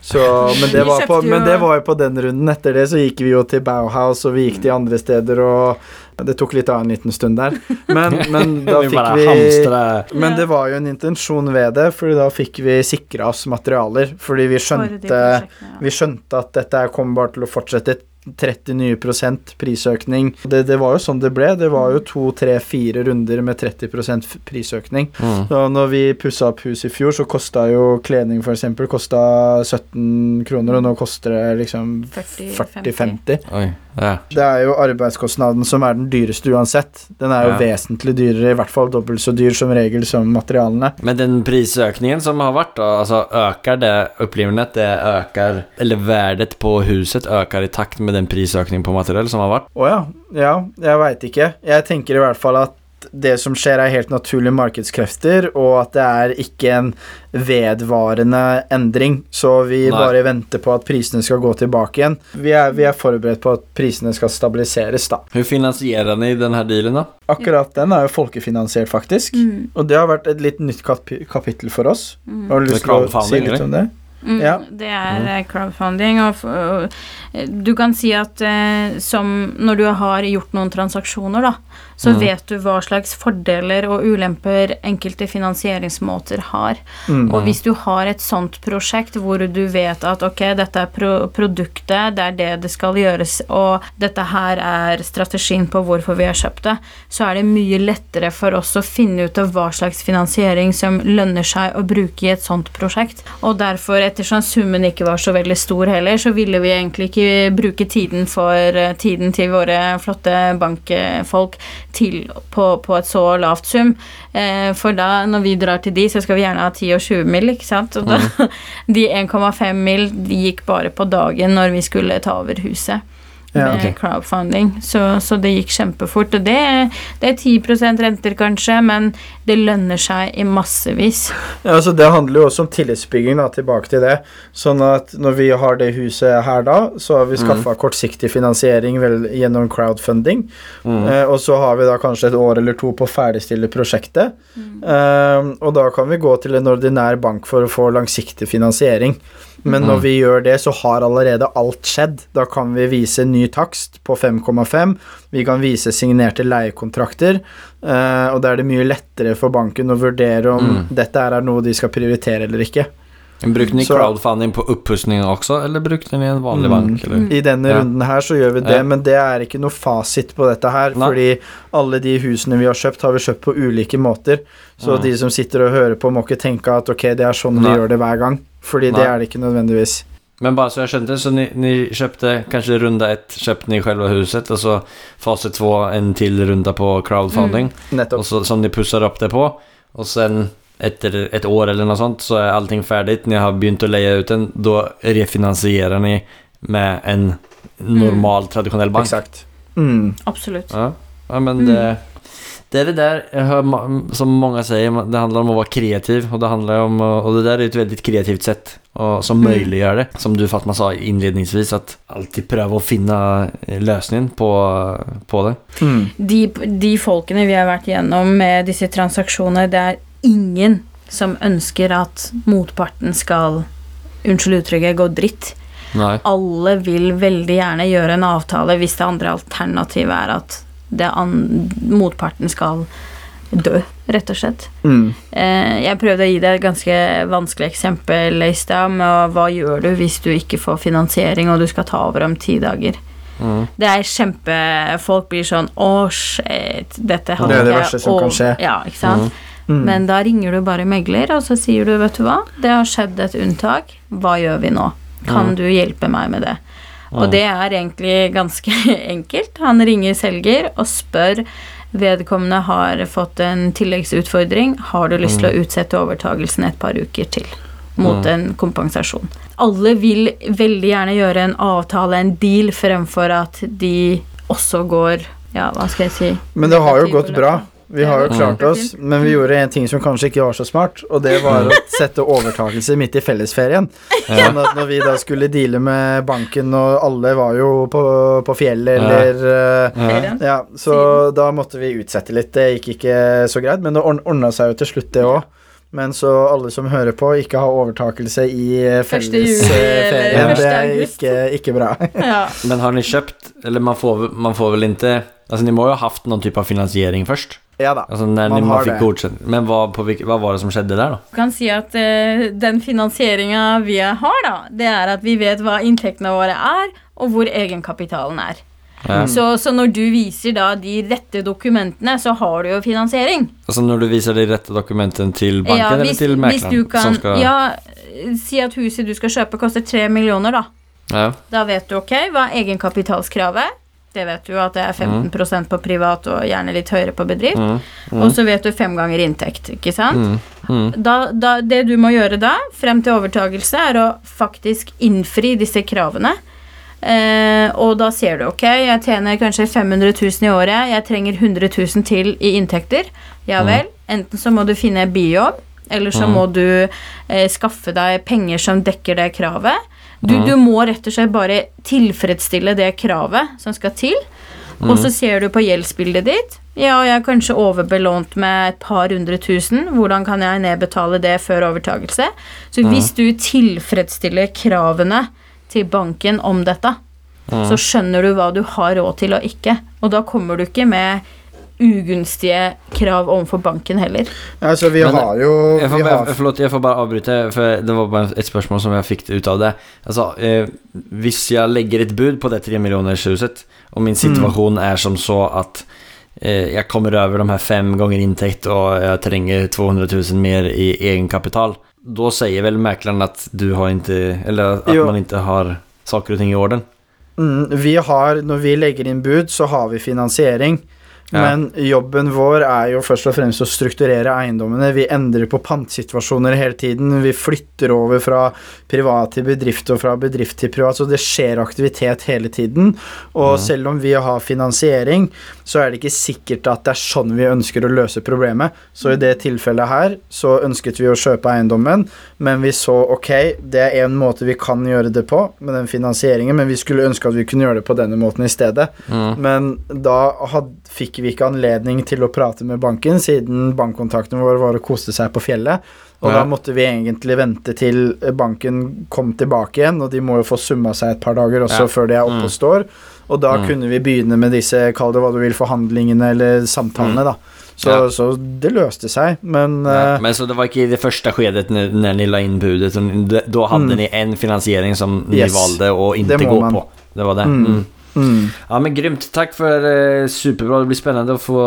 Så, men, det var på, jo- men det var jo på den runden. Etter det så gikk vi jo til Bauhaus, og vi gikk til andre steder, og det tok litt av en liten stund der. Men, *laughs* men da fikk vi Men det var jo en intensjon ved det, Fordi da fikk vi sikra oss materialer. Fordi vi skjønte vi skjønte at dette kommer bare til å fortsette 30 nye prosent prisøkning. Det, det var jo sånn det ble. Det var jo to, tre, fire runder med 30 prosent prisøkning. mm. Så når vi pussa opp huset i fjor, så kosta jo kledning eksempel kosta 17 kroner, og nå koster det liksom 40-50. 40-50. Oi. Ja. Det er jo arbeidskostnaden som er den dyreste uansett. Den er jo Ja. vesentlig dyrere, i hvert fall dobbelt så dyr som regel som materialene. Men den prisøkningen som har vært, da, altså øker det upplevelsen det øker eller verdet på huset øker i takt med den prisøkningen på materiell som har vært? Å ja. Ja, jeg veit ikke. Jeg tenker i hvert fall at det som skjer, er helt naturlige markedskrefter, og at det er ikke en vedvarende endring. Så vi Nei. bare venter på at prisene skal gå tilbake igjen. Vi er, vi er forberedt på at prisene skal stabiliseres, da. Hvordan finansierer dere denne här dealen da? Akkurat den er jo folkefinansiert, faktisk. Mm, Og det har vært et litt nytt kap kapittel for oss. mm. Har du lyst til å si litt om det? Mm, Ja. Det er eh, crowdfunding, og, og eh, du kan si at eh, som når du har gjort noen transaksjoner, da, så Mm. vet du hva slags fordeler og ulemper enkelte finansieringsmåter har. Mm. Og hvis du har et sånt prosjekt hvor du vet at ok, dette er pro produktet, det er det det skal gjøres, og dette her er strategien på hvorfor vi har kjøpt det, så er det mye lettere for oss å finne ut av hva slags finansiering som lønner seg å bruke i et sånt prosjekt. Og derfor, ettersom summen ikke var så veldig stor heller, så ville vi egentlig ikke bruke tiden for eh, tiden til våre flotte bankfolk til på, på et så lavt sum. Eh, for da, når vi drar til de, så skal vi gjerne ha 10 og 20 mil, ikke sant? Og da, *laughs* de 1,5 mil de gikk bare på dagen når vi skulle ta over huset. Ja, med ok. crowdfunding, så, så det gikk kjempefort. Og det, det er 10% renter, kanskje, men det lønner seg i massevis. Ja, altså Det handler jo også om tillitsbygging, da, tilbake til det. Sånn at når vi har det huset her da, så har vi skaffa kortsiktig finansiering vel, gjennom crowdfunding. Mm. Eh, og så har vi da kanskje et år eller to på å ferdigstille prosjektet. Eh, og da kan vi gå til en ordinær bank for å få langsiktig finansiering. Men når Mm. vi gjør det, så har allerede alt skjedd. Da kan vi vise ny takst på 5,5. Vi kan vise signerte leiekontrakter. eh, og da er det mye lettere for banken å vurdere om Mm. dette er noe de skal prioritere eller ikke. Brukte ni crowdfunding på uppussning også, eller brukte ni en vanlig Mm. bank? Eller? I denne Ja. runden her så gjør vi det, Ja. men det er ikke noe fasit på dette her. Nei. Fordi alle de husene vi har kjøpt, har vi kjøpt på ulike måter. Så ja. de som sitter og hører på, må ikke tenke at ok, det er sånn Nei. de gjør det hver gang. Fordi Nei. det er det ikke nødvendigvis. Men bare så jeg skjønte, så ni, ni kanskje kanske runda ett, kjøpte ni själva huset og så fase två en til runda på crowdfunding. Nettopp. og så, som ni pusser opp det på. og sen efter et år eller noe sånt så er allting ferdig. Når jeg har begynt å leie ut den. da refinansierer ni med en normal tradisjonell bank. Exakt. Mm. Absolutt. Ja, ja men Mm. det, det er det der jeg hører, som mange sier, det handler om å være kreativ. Og det handlar om, og det der er et veldig kreativt sett og, som Mm. möjliggör det. Som du Fatma sa innledningsvis, at alltid prøve å finne løsningen på, på det. Mm. de, de folkene vi har vært gjennom med disse transaksjonene, det er ingen som ønsker at motparten skal Unnskyld uttrykket gå dritt. Nei. Alle vil veldig gjerne gjøre en avtale hvis det andre alternativet er at det motparten skal dø, rett og slett. Mm. Eh, jeg prøvde å gi deg et ganske vanskelig eksempel i stad med hva gjør du hvis du ikke får finansiering og du skal ta over om ti dager. Mm. Det er kjempe Folk blir sånn Å, shit, dette Det hadde er det verste som og, kan skje. Ja, ikke sant? Mm. Mm. Men da ringer du bare megler, og så sier du, vet du hva, det har skjedd et unntak, hva gjør vi nå? Kan du hjelpe meg med det? Og det er egentlig ganske *laughs* enkelt. Han ringer selger og spør vedkommende har fått en tilleggsutfordring. Har du lyst til å utsette overtagelsen et par uker til? Mot en kompensasjon. Alle vil veldig gjerne gjøre en avtale, en deal, fremfor at de også går Ja, hva skal jeg si Men det har jo gått bra. Vi har jo klart oss, men vi gjorde en ting som kanskje ikke var så smart, og det var å *laughs* sette overtakelse midt i fellesferien. Sånn at når vi da skulle deale med banken, og alle var jo på, på fjellet eller eh, Ja, så da måtte vi utsette litt. Det gikk ikke så greit, men det ordna seg jo til slutt, det òg. Men så alle som hører på, ikke ha overtakelse i fellesferien. Det er ikke, ikke bra. Ja. Men har ni kjøpt eller man får, man får vel inte, Altså, ni må jo ha haft noen type av finansiering först? Ja da. Altså, när Man har man fick det. Men hva, på, hva, var det som skjedde der, da? Du kan si at uh, den finansieringa vi har, da, det er at vi vet hva inntektene våre er, og hvor egenkapitalen er. Ja. Så, så når du viser da de rette dokumentene, så har du jo finansiering. Altså når du viser de rette dokumentene til banken Ja, hvis, eller til mekleren? kan som. Ja, si at huset du skal kjøpe, koster tre millioner, da. ja. Da vet du ok, hva er egenkapitalskravet? Det vet du at det er 15% på privat og gjerne litt høyere på bedrift. Mm. Og så vet du fem ganger inntekt, ikke sant? Mm. Mm. Da, da, det du må gjøre da, frem til overtagelse, er å faktisk innfri disse kravene. Eh, og da ser du ok, jeg tjener kanskje 500 000 i året, jeg trenger 100 000 til i inntekter. Ja vel, enten så må du finne bijobb, eller så må du eh, skaffe deg penger som dekker det kravet. Du, du må rett og slett bare tilfredsstille det kravet som skal til. Og så ser du på gjeldsbildet ditt. Ja, jeg er kanskje overbelånt med et par hundre tusen. Hvordan kan jeg nedbetale det før overtagelse? Så hvis du tilfredsstiller kravene til banken om dette, så skjønner du hva du har råd til og ikke. Og da kommer du ikke med ugunstige krav overfor banken heller. Altså, vi Men- har jo jeg får, har, förlåt, jag får bare avbryte, for det var bare et spørsmål som jeg fikk ut av det. Altså, eh, hvis jeg legger et bud på det 3 miljoners huset och min er är som så at eh, jeg kommer over de her fem ganger inntekt, og jeg trenger 200 000 mer i egenkapital. da sier vel mekleren at du har ikke eller at Jo. man ikke har saker og ting i orden. mm, vi har Når vi legger inn bud, så har vi finansiering. Ja. Men jobben vår er jo først og fremst å strukturere eiendommene. Vi endrer på pantsituasjoner hele tiden. Vi flytter over fra privat til bedrift og fra bedrift til privat. Så det skjer aktivitet hele tiden. Og selv om vi har finansiering, så er det ikke sikkert at det er sånn vi ønsker å løse problemet. Så i det tilfellet her så ønsket vi å kjøpe eiendommen, men vi så ok, det er en måte vi kan gjøre det på med den finansieringen, men vi skulle ønske at vi kunne gjøre det på denne måten i stedet. Men da had, fikk vi ikke anledning til å prate med banken, siden bankkontakten vår var å kose seg på fjellet. Og Ja. da måtte vi egentlig vente til banken kom tilbake igjen, og de må jo få summa seg et par dager også Ja. før de er oppe og står. Og da kunne vi begynne med disse, kall det hva du vil, forhandlingene eller samtalene, da. Så, Ja. så det løste seg, men Ja, eh, men så det var ikke i det første skedet når, når ni la inn budet, Da hadde då Mm. ni en finansiering som ni Yes. valde å ikke gå man. på. Det var det. Mm. Mm. Mm. Ja men grymt, Takk for eh, superbra. Det blir spennende å få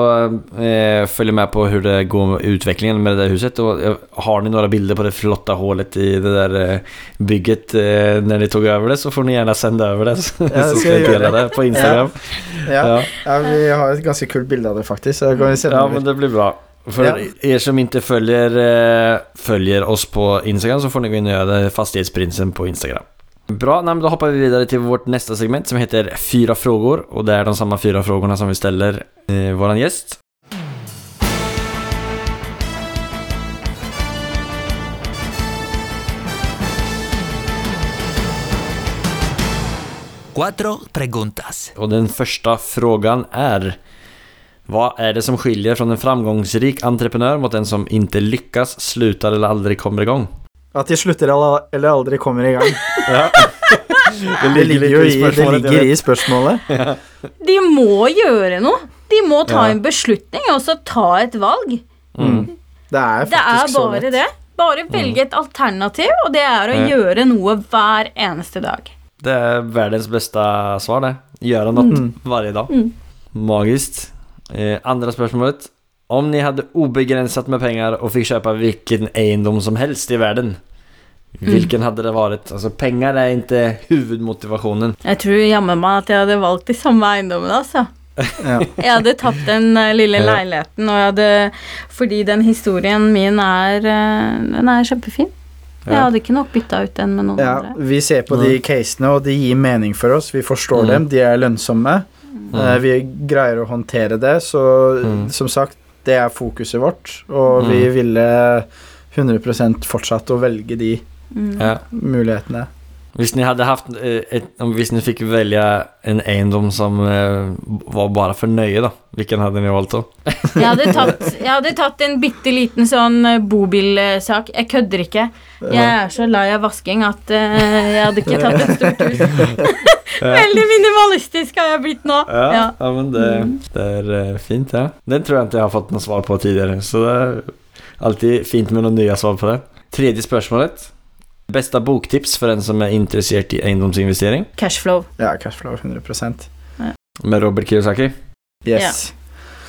eh, følge med på hvordan det går med utvecklingen med det där huset. Och, eh, har ni några bilder på det flotta hålet i det där eh, bygget eh, när ni tog över det så får ni gärna sända över det. *laughs* Så, Ja, det så ska jag dela det på Instagram. Ja. Ja. ja, vi har et ganske kult bilde av det, faktisk. Så jeg Ja over. men det blir bra. For Ja. er som ikke følger, eh, följer oss på Instagram så får ni gå inn og gjøre det, Fastighetsprinsen på Instagram. Bra, nej, men då hoppar vi vidare till vårt nästa segment som heter Fyra frågor och det är de samma fyra frågorna som vi ställer eh, våran gäst. Cuatro preguntas. Och den första frågan är Vad är det som skiljer från en framgångsrik entreprenör mot en som inte lyckas, slutar eller aldrig kommer igång? At de slutter eller eller aldri kommer i gang. *laughs* Ja. Det ligger jo i, det ligger i spørsmålet. *laughs* De må gjøre noe. De må ta Ja. en beslutning, og så ta et valg. Mm. Det er Det er faktisk så bare lett. det. Bare velge et alternativ, og det er å Ja. gjøre noe hver eneste dag. Det er verdens beste svar det. Gjøre noe mm. hver dag. Mm. Magisk. Eh, andre spörsmålet. Om ni hade obegränsat med pengar och fick köpa vilken egendom som helst i världen. Hvilken hadde det vært? Altså, penger er ikke hovedmotivasjonen. Jeg tror jammen meg at jeg hadde valgt de samme eiendommene, altså. Ja. Jeg hadde tatt den eh, lille leiligheten, og jeg hadde Fordi den historien min er eh, Den er kjempefin. Jeg hadde ikke nok bytta ut den med noen Ja, andre. vi ser på de casene, og de gir mening for oss. Vi forstår Mm. dem, de er lønnsomme. Mm. vi greier å håndtere det, så Mm. som sagt, det er fokuset vårt. Og vi Mm. ville 100% fortsatt å velge de Mm. Ja. mulighetene. Hvis ni hade haft eh, ett, om hvis ni fick välja en eiendom som eh, var bare for nøye da, hvilken hadde ni valgt da? Jeg hadde tatt, jeg hadde tatt en bitte liten sånn eh, bobilsak. Jeg kødder ikke. Jeg er så lei av vasking at jeg hadde ikke tatt et stort hus. *laughs* Veldig minimalistisk har jeg blitt nå. Ja, Ja. ja men det, det är eh, fint ja. Den tror jeg ikke jeg har fått noe svar på tidligere, så det er alltid fint med noen nye svar på det. Tredje spörsmålet. Bästa boktips for en som er interessert i eiendomsinvestering? Cashflow. Ja, cashflow 100% Med Robert Kiyosaki. Yes.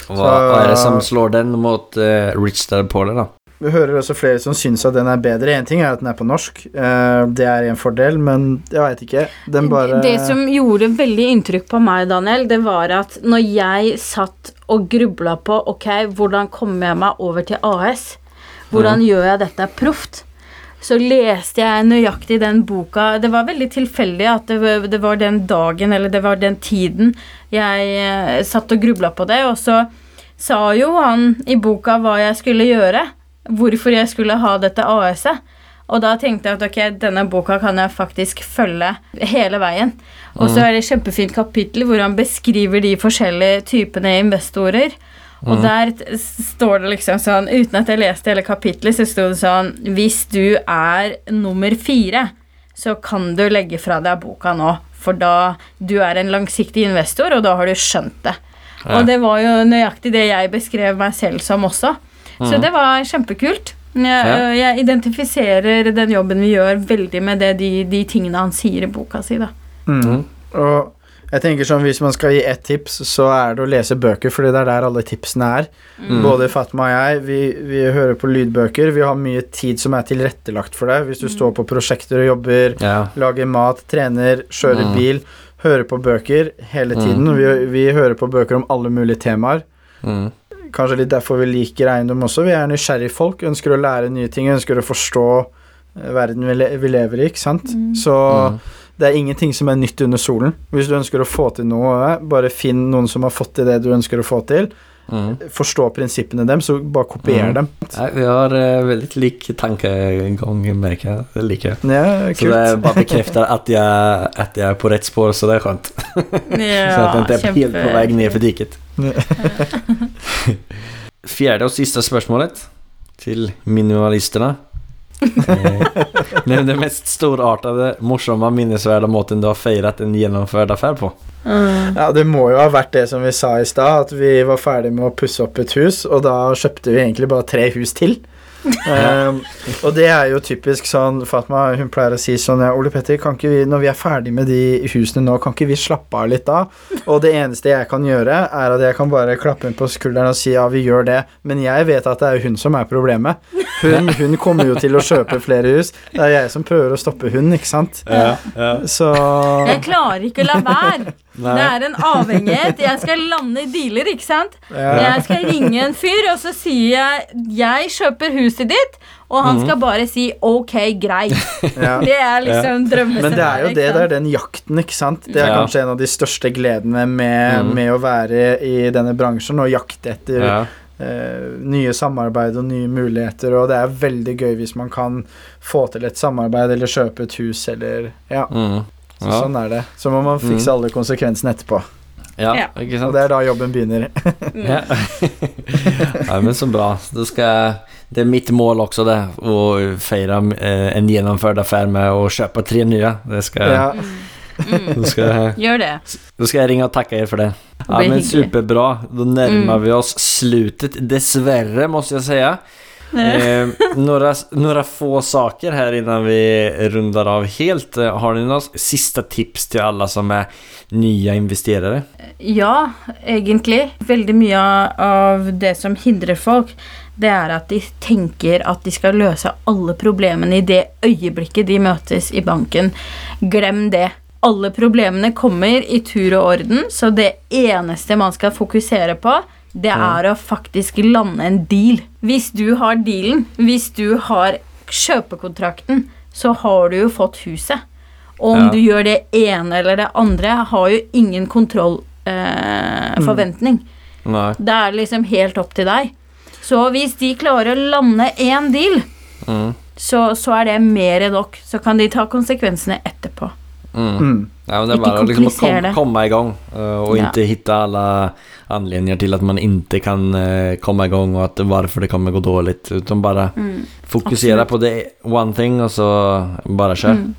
Hva vad er det som slår den mot uh, Rich Dad Pauler da? Vi hører også flere som syns at den er bedre. Én ting er at den er på norsk, uh, det er en fordel, men jeg veit ikke. Den bare Det som gjorde veldig inntrykk på meg, Daniel, det var at når jeg satt og grubla på ok, hvordan kommer jeg meg over til AS, hvordan gjør jeg dette proft, så leste jeg nøyaktig den boka. Det var veldig tilfeldig at det, var- det var den dagen, eller det var den tiden, jeg eh, satt og grubla på det, og så sa jo han i boka hva jeg skulle gjøre, hvorfor jeg skulle ha dette AS-et. Og da tenkte jeg at ok, denne boka kan jeg faktisk følge hele veien. Og så er det et kjempefint kapittel hvor han beskriver de forskjellige typene investorer. Og der står det liksom sånn, uten at jeg leste hele kapittelet, så sto det sånn Hvis du er nummer fire, så kan du legge fra deg boka nå. For da du er en langsiktig investor, og da har du skjønt det. Ja. Og det var jo nøyaktig det jeg beskrev meg selv som også. Så det var kjempekult. Jeg, Ja. jeg identifiserer den jobben vi gjør, veldig med det, de, de tingene han sier i boka si. da. Mm. Og jeg tenker sånn, Hvis man skal gi ett tips, så er det å lese bøker, fordi det er der alle tipsene er. Mm. Både Fatma og jeg, vi, vi hører på lydbøker. Vi har mye tid som er tilrettelagt for deg. Hvis du står på prosjekter og jobber, Ja. lager mat, trener, kjører Mm. bil, hører på bøker hele tiden. Mm. Vi, vi hører på bøker om alle mulige temaer. Mm. Kanskje litt derfor vi liker eiendom også. Vi er nysgjerrige folk, ønsker å lære nye ting, ønsker å forstå eh, verden vi, le vi lever i, ikke sant. Så Mm. Det er ingenting som er nytt under solen. Hvis du ønsker å få til noe, bare finn noen som har fått til det du ønsker å få til. Mm. Forstå prinsippene dem, så bare kopier Mm. dem. Nei, vi har uh, veldig lik tankegang, merker jeg. Det liker jeg. Ja, Så det bare bekrefter at jeg, at jeg, er på rett spår så det er skjønt. Ja, *laughs* så att jag inte är helt på vei ned for diket. *laughs* Fjerde og siste spørsmålet til minimalisterna. Eh, Nämn den mest storartade, morsamma, minnesvärda måten du har feiret en gjennomført affär på. Mm. Ja, det må jo ha vært det som vi sa i stad, at vi var ferdig med å pusse opp et hus, og da kjøpte vi egentlig bare tre hus til. Ehm, og det er jo typisk sånn Fatma hun pleier å si sånn ja, Ole Petter, kan ikke vi, når vi er ferdig med de husene nå, kan ikke vi slappe av litt da? Og det eneste jeg kan gjøre, er at jeg kan bare klappe henne på skulderen og si ja, vi gjør det. Men jeg vet at det er hun som er problemet. Hun, hun kommer jo til å kjøpe flere hus. Det er jeg som prøver å stoppe hun, ikke sant? Ja, ja. Så Jeg klarer ikke å la være. Nei. Det er en avhengighet. Jeg skal lande i dealer, ikke sant. ja. Jeg skal ringe en fyr, og så sier jeg 'jeg kjøper huset ditt', og han skal bare si 'ok, greit'. *laughs* ja. Det er liksom drømmescenarioet. Men det er jo det, det er den jakten, ikke sant. Det er Ja. kanskje en av de største gledene med, Mm. med å være i denne bransjen og jakte etter Ja. Uh, nye samarbeid og nye muligheter, og det er veldig gøy hvis man kan få til et samarbeid eller kjøpe et hus eller Ja, Mm. så sånn er det. Så må man fikse alle konsekvensene etterpå. Ja, Ja. ikke Og det er da jobben begynner. Ja. *laughs* ja, men så bra. Det, skal, det er mitt mål også, det, Å fira eh, en gjennomført affære med å kjøpe tre nye. Det skal Ja. Mm. Skal, Gjør det. Da skal jeg ringe og takke dere for det. Ja, men superbra. Da nærmer Mm. vi oss slutet, dessverre, må jeg säga. Eh, några, några få saker här innan vi rundar av helt. Eh, Har ni några sista tips till alla som är nya investerare? Ja, egentlig. Veldig mye av det som hindrer folk, det er at de tenker at de skal løse alle problemene i det øyeblikket de møtes i banken. Glem det. Alle problemene kommer i tur og orden, så det eneste man skal fokusere på, det er å faktisk lande en deal. Hvis du har dealen, hvis du har kjøpekontrakten, så har du jo fått huset. Og om Ja. du gjør det ene eller det andre, har jo ingen kontrollforventning. Eh, mm. Det er liksom helt opp til deg. Så hvis de klarer å lande én deal, Mm. så, så er det mer enn nok. Så kan de ta konsekvensene etterpå. Mm. Ja, men det är bare bara liksom att kom, komma igång eh, och Ja. inte hitta alla anledningar till att man inte kan eh, komma igång och att varför det kommer gå dåligt. Utan bara Mm. fokusera absolut. på det one thing och så bara kör. Mm.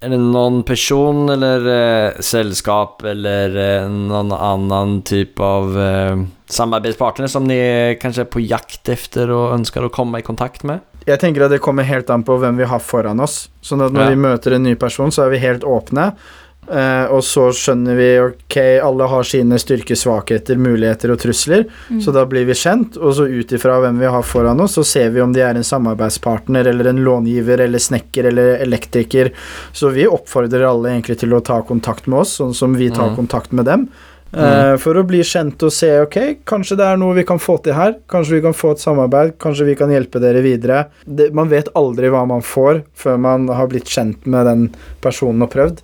Är det någon person eller eh, sällskap eller eh, någon annan typ av eh, samarbetspartner som ni kanskje kanske är på jakt efter och önskar att komma i kontakt med? Jeg tenker at det kommer helt an på hvem vi har foran oss. Sånn at når Ja. vi møter en ny person, så er vi helt åpne. Eh, og så skjønner vi ok, alle har sine styrker, svakheter, muligheter og trusler. Mm. Så da blir vi kjent, og så ut ifra hvem vi har foran oss, så ser vi om de er en samarbeidspartner eller en långiver eller snekker eller elektriker. Så vi oppfordrer alle egentlig til å ta kontakt med oss, sånn som vi tar Mm. kontakt med dem. Eh, for å bli kjent og se ok, kanskje det er noe vi kan få til her. Kanskje vi kan få et samarbeid. Kanskje vi kan hjelpe dere videre. Det, man vet aldri hva man får før man har blitt kjent med den personen og prøvd.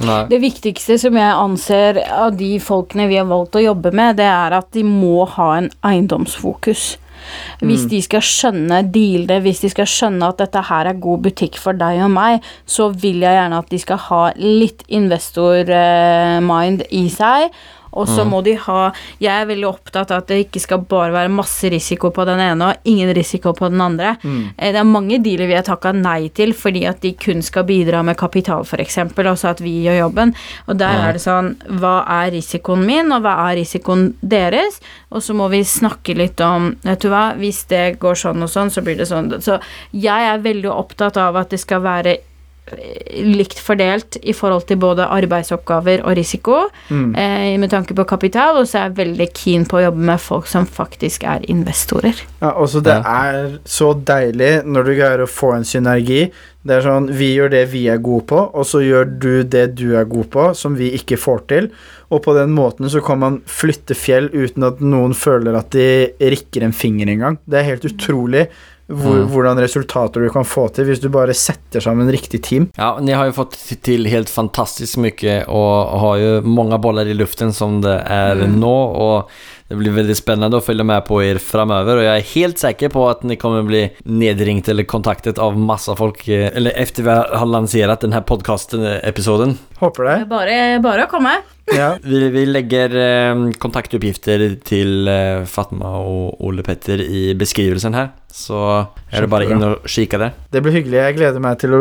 Nej. Det viktigste som jeg anser av de folkene vi har valgt å jobbe med, det er at de må ha en eiendomsfokus. Hvis de skal skjønne dealene, hvis de skal skjønne at dette her er god butikk for deg og meg, så vil jeg gjerne at de skal ha litt investor-mind i seg. Og så må de ha Jeg er veldig opptatt av at det ikke skal bare være masse risiko på den ene og ingen risiko på den andre. Mm. Det er mange dealer vi har takka nei til fordi at de kun skal bidra med kapital, f.eks., og så at vi gjør jobben. Og der er det sånn Hva er risikoen min, og hva er risikoen deres? Og så må vi snakke litt om Vet du hva, hvis det går sånn og sånn, så blir det sånn. Så jeg er veldig opptatt av at det skal være eh, likt fordelt i forhold til både arbeidsoppgaver og risiko, Mm. eh, med tanke på kapital, og så er jeg veldig keen på å jobbe med folk som faktisk er investorer. Ja, også det Ja. er så deilig når du greier å få en synergi. Det er sånn, Vi gjør det vi er gode på, og så gjør du det du er god på, som vi ikke får til. Og på den måten så kan man flytte fjell uten at noen føler at de rikker en finger engang. Det er helt utrolig hvor, Mm. hvordan resultater du kan få til hvis du bare setter sammen riktig team. Ja, ni har jo fått til helt fantastisk mye og har jo mange boller i luften som det er Mm. nå og det blir veldig spennende å følge med på dere framover, og jeg er helt sikker på at ni kommer bli nedringt eller kontaktet av masse folk eh, eller efter vi har lansert denne här podcasten-episoden. Håper det. Bare, bare å komme. Ja. *laughs* Vi, vi legger eh, kontaktuppgifter til eh, Fatma og Ole Petter i beskrivelsen här. Så er det bare inn og kikke der. Det blir hyggelig. Jeg gleder meg til å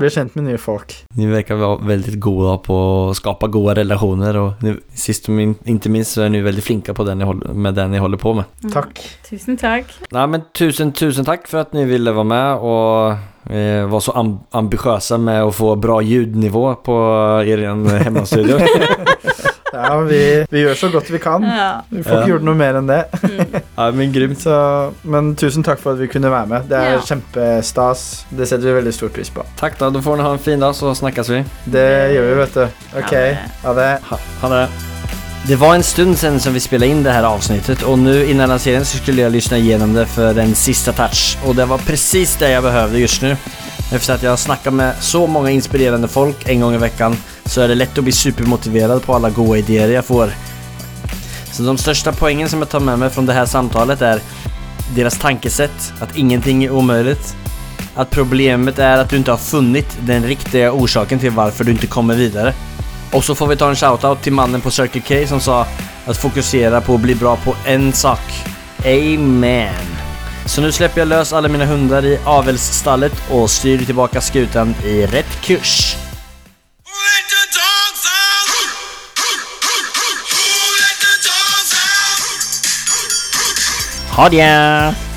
bli kjent med nye folk. Ni virker veldig gode på å skape gode relasjoner, og sist men ikke minst så är ni veldig flinke på den ni håller, med det ni holder på med. Takk. Tusen takk. Nei, men tusen, tusen takk for at ni ville være med og var så am- ambitiösa med å få bra ljudnivå på er hemmastudio. *laughs* Ja, vi, vi gjør så godt vi kan. Ja. Vi får Ja. ikke gjort noe mer enn det. ja men grymt. Så, men tusen takk for at vi kunne være med. Det er Ja. kjempestas. Det setter vi veldig stor pris på. Takk, da. Du får ni ha en fin dag så snakkes vi. Det gjør vi, vet du. Ok, ha det. Ha, ha det. Det var en stund sedan som vi spelade in det här avsnittet och nu innan lanseringen så skulle jag lyssna igenom det för en sista touch. Och det var precis det jag behövde just nu. Efter att jag har snackat med så många inspirerande folk en gång i veckan så är det lätt att bli supermotiverad på alla goda idéer jag får. Så de största poängen som jag tar med mig från det här samtalet är deras tankesätt, att ingenting är omöjligt. Att problemet är att du inte har funnit den riktiga orsaken till varför du inte kommer vidare. Och så får vi ta en shoutout till mannen på Circle K som sa att fokusera på att bli bra på en sak. Amen. Så nu släpper jag lös alla mina hundar i avelsstallet och styr tillbaka skutan i rätt kurs. Ha det!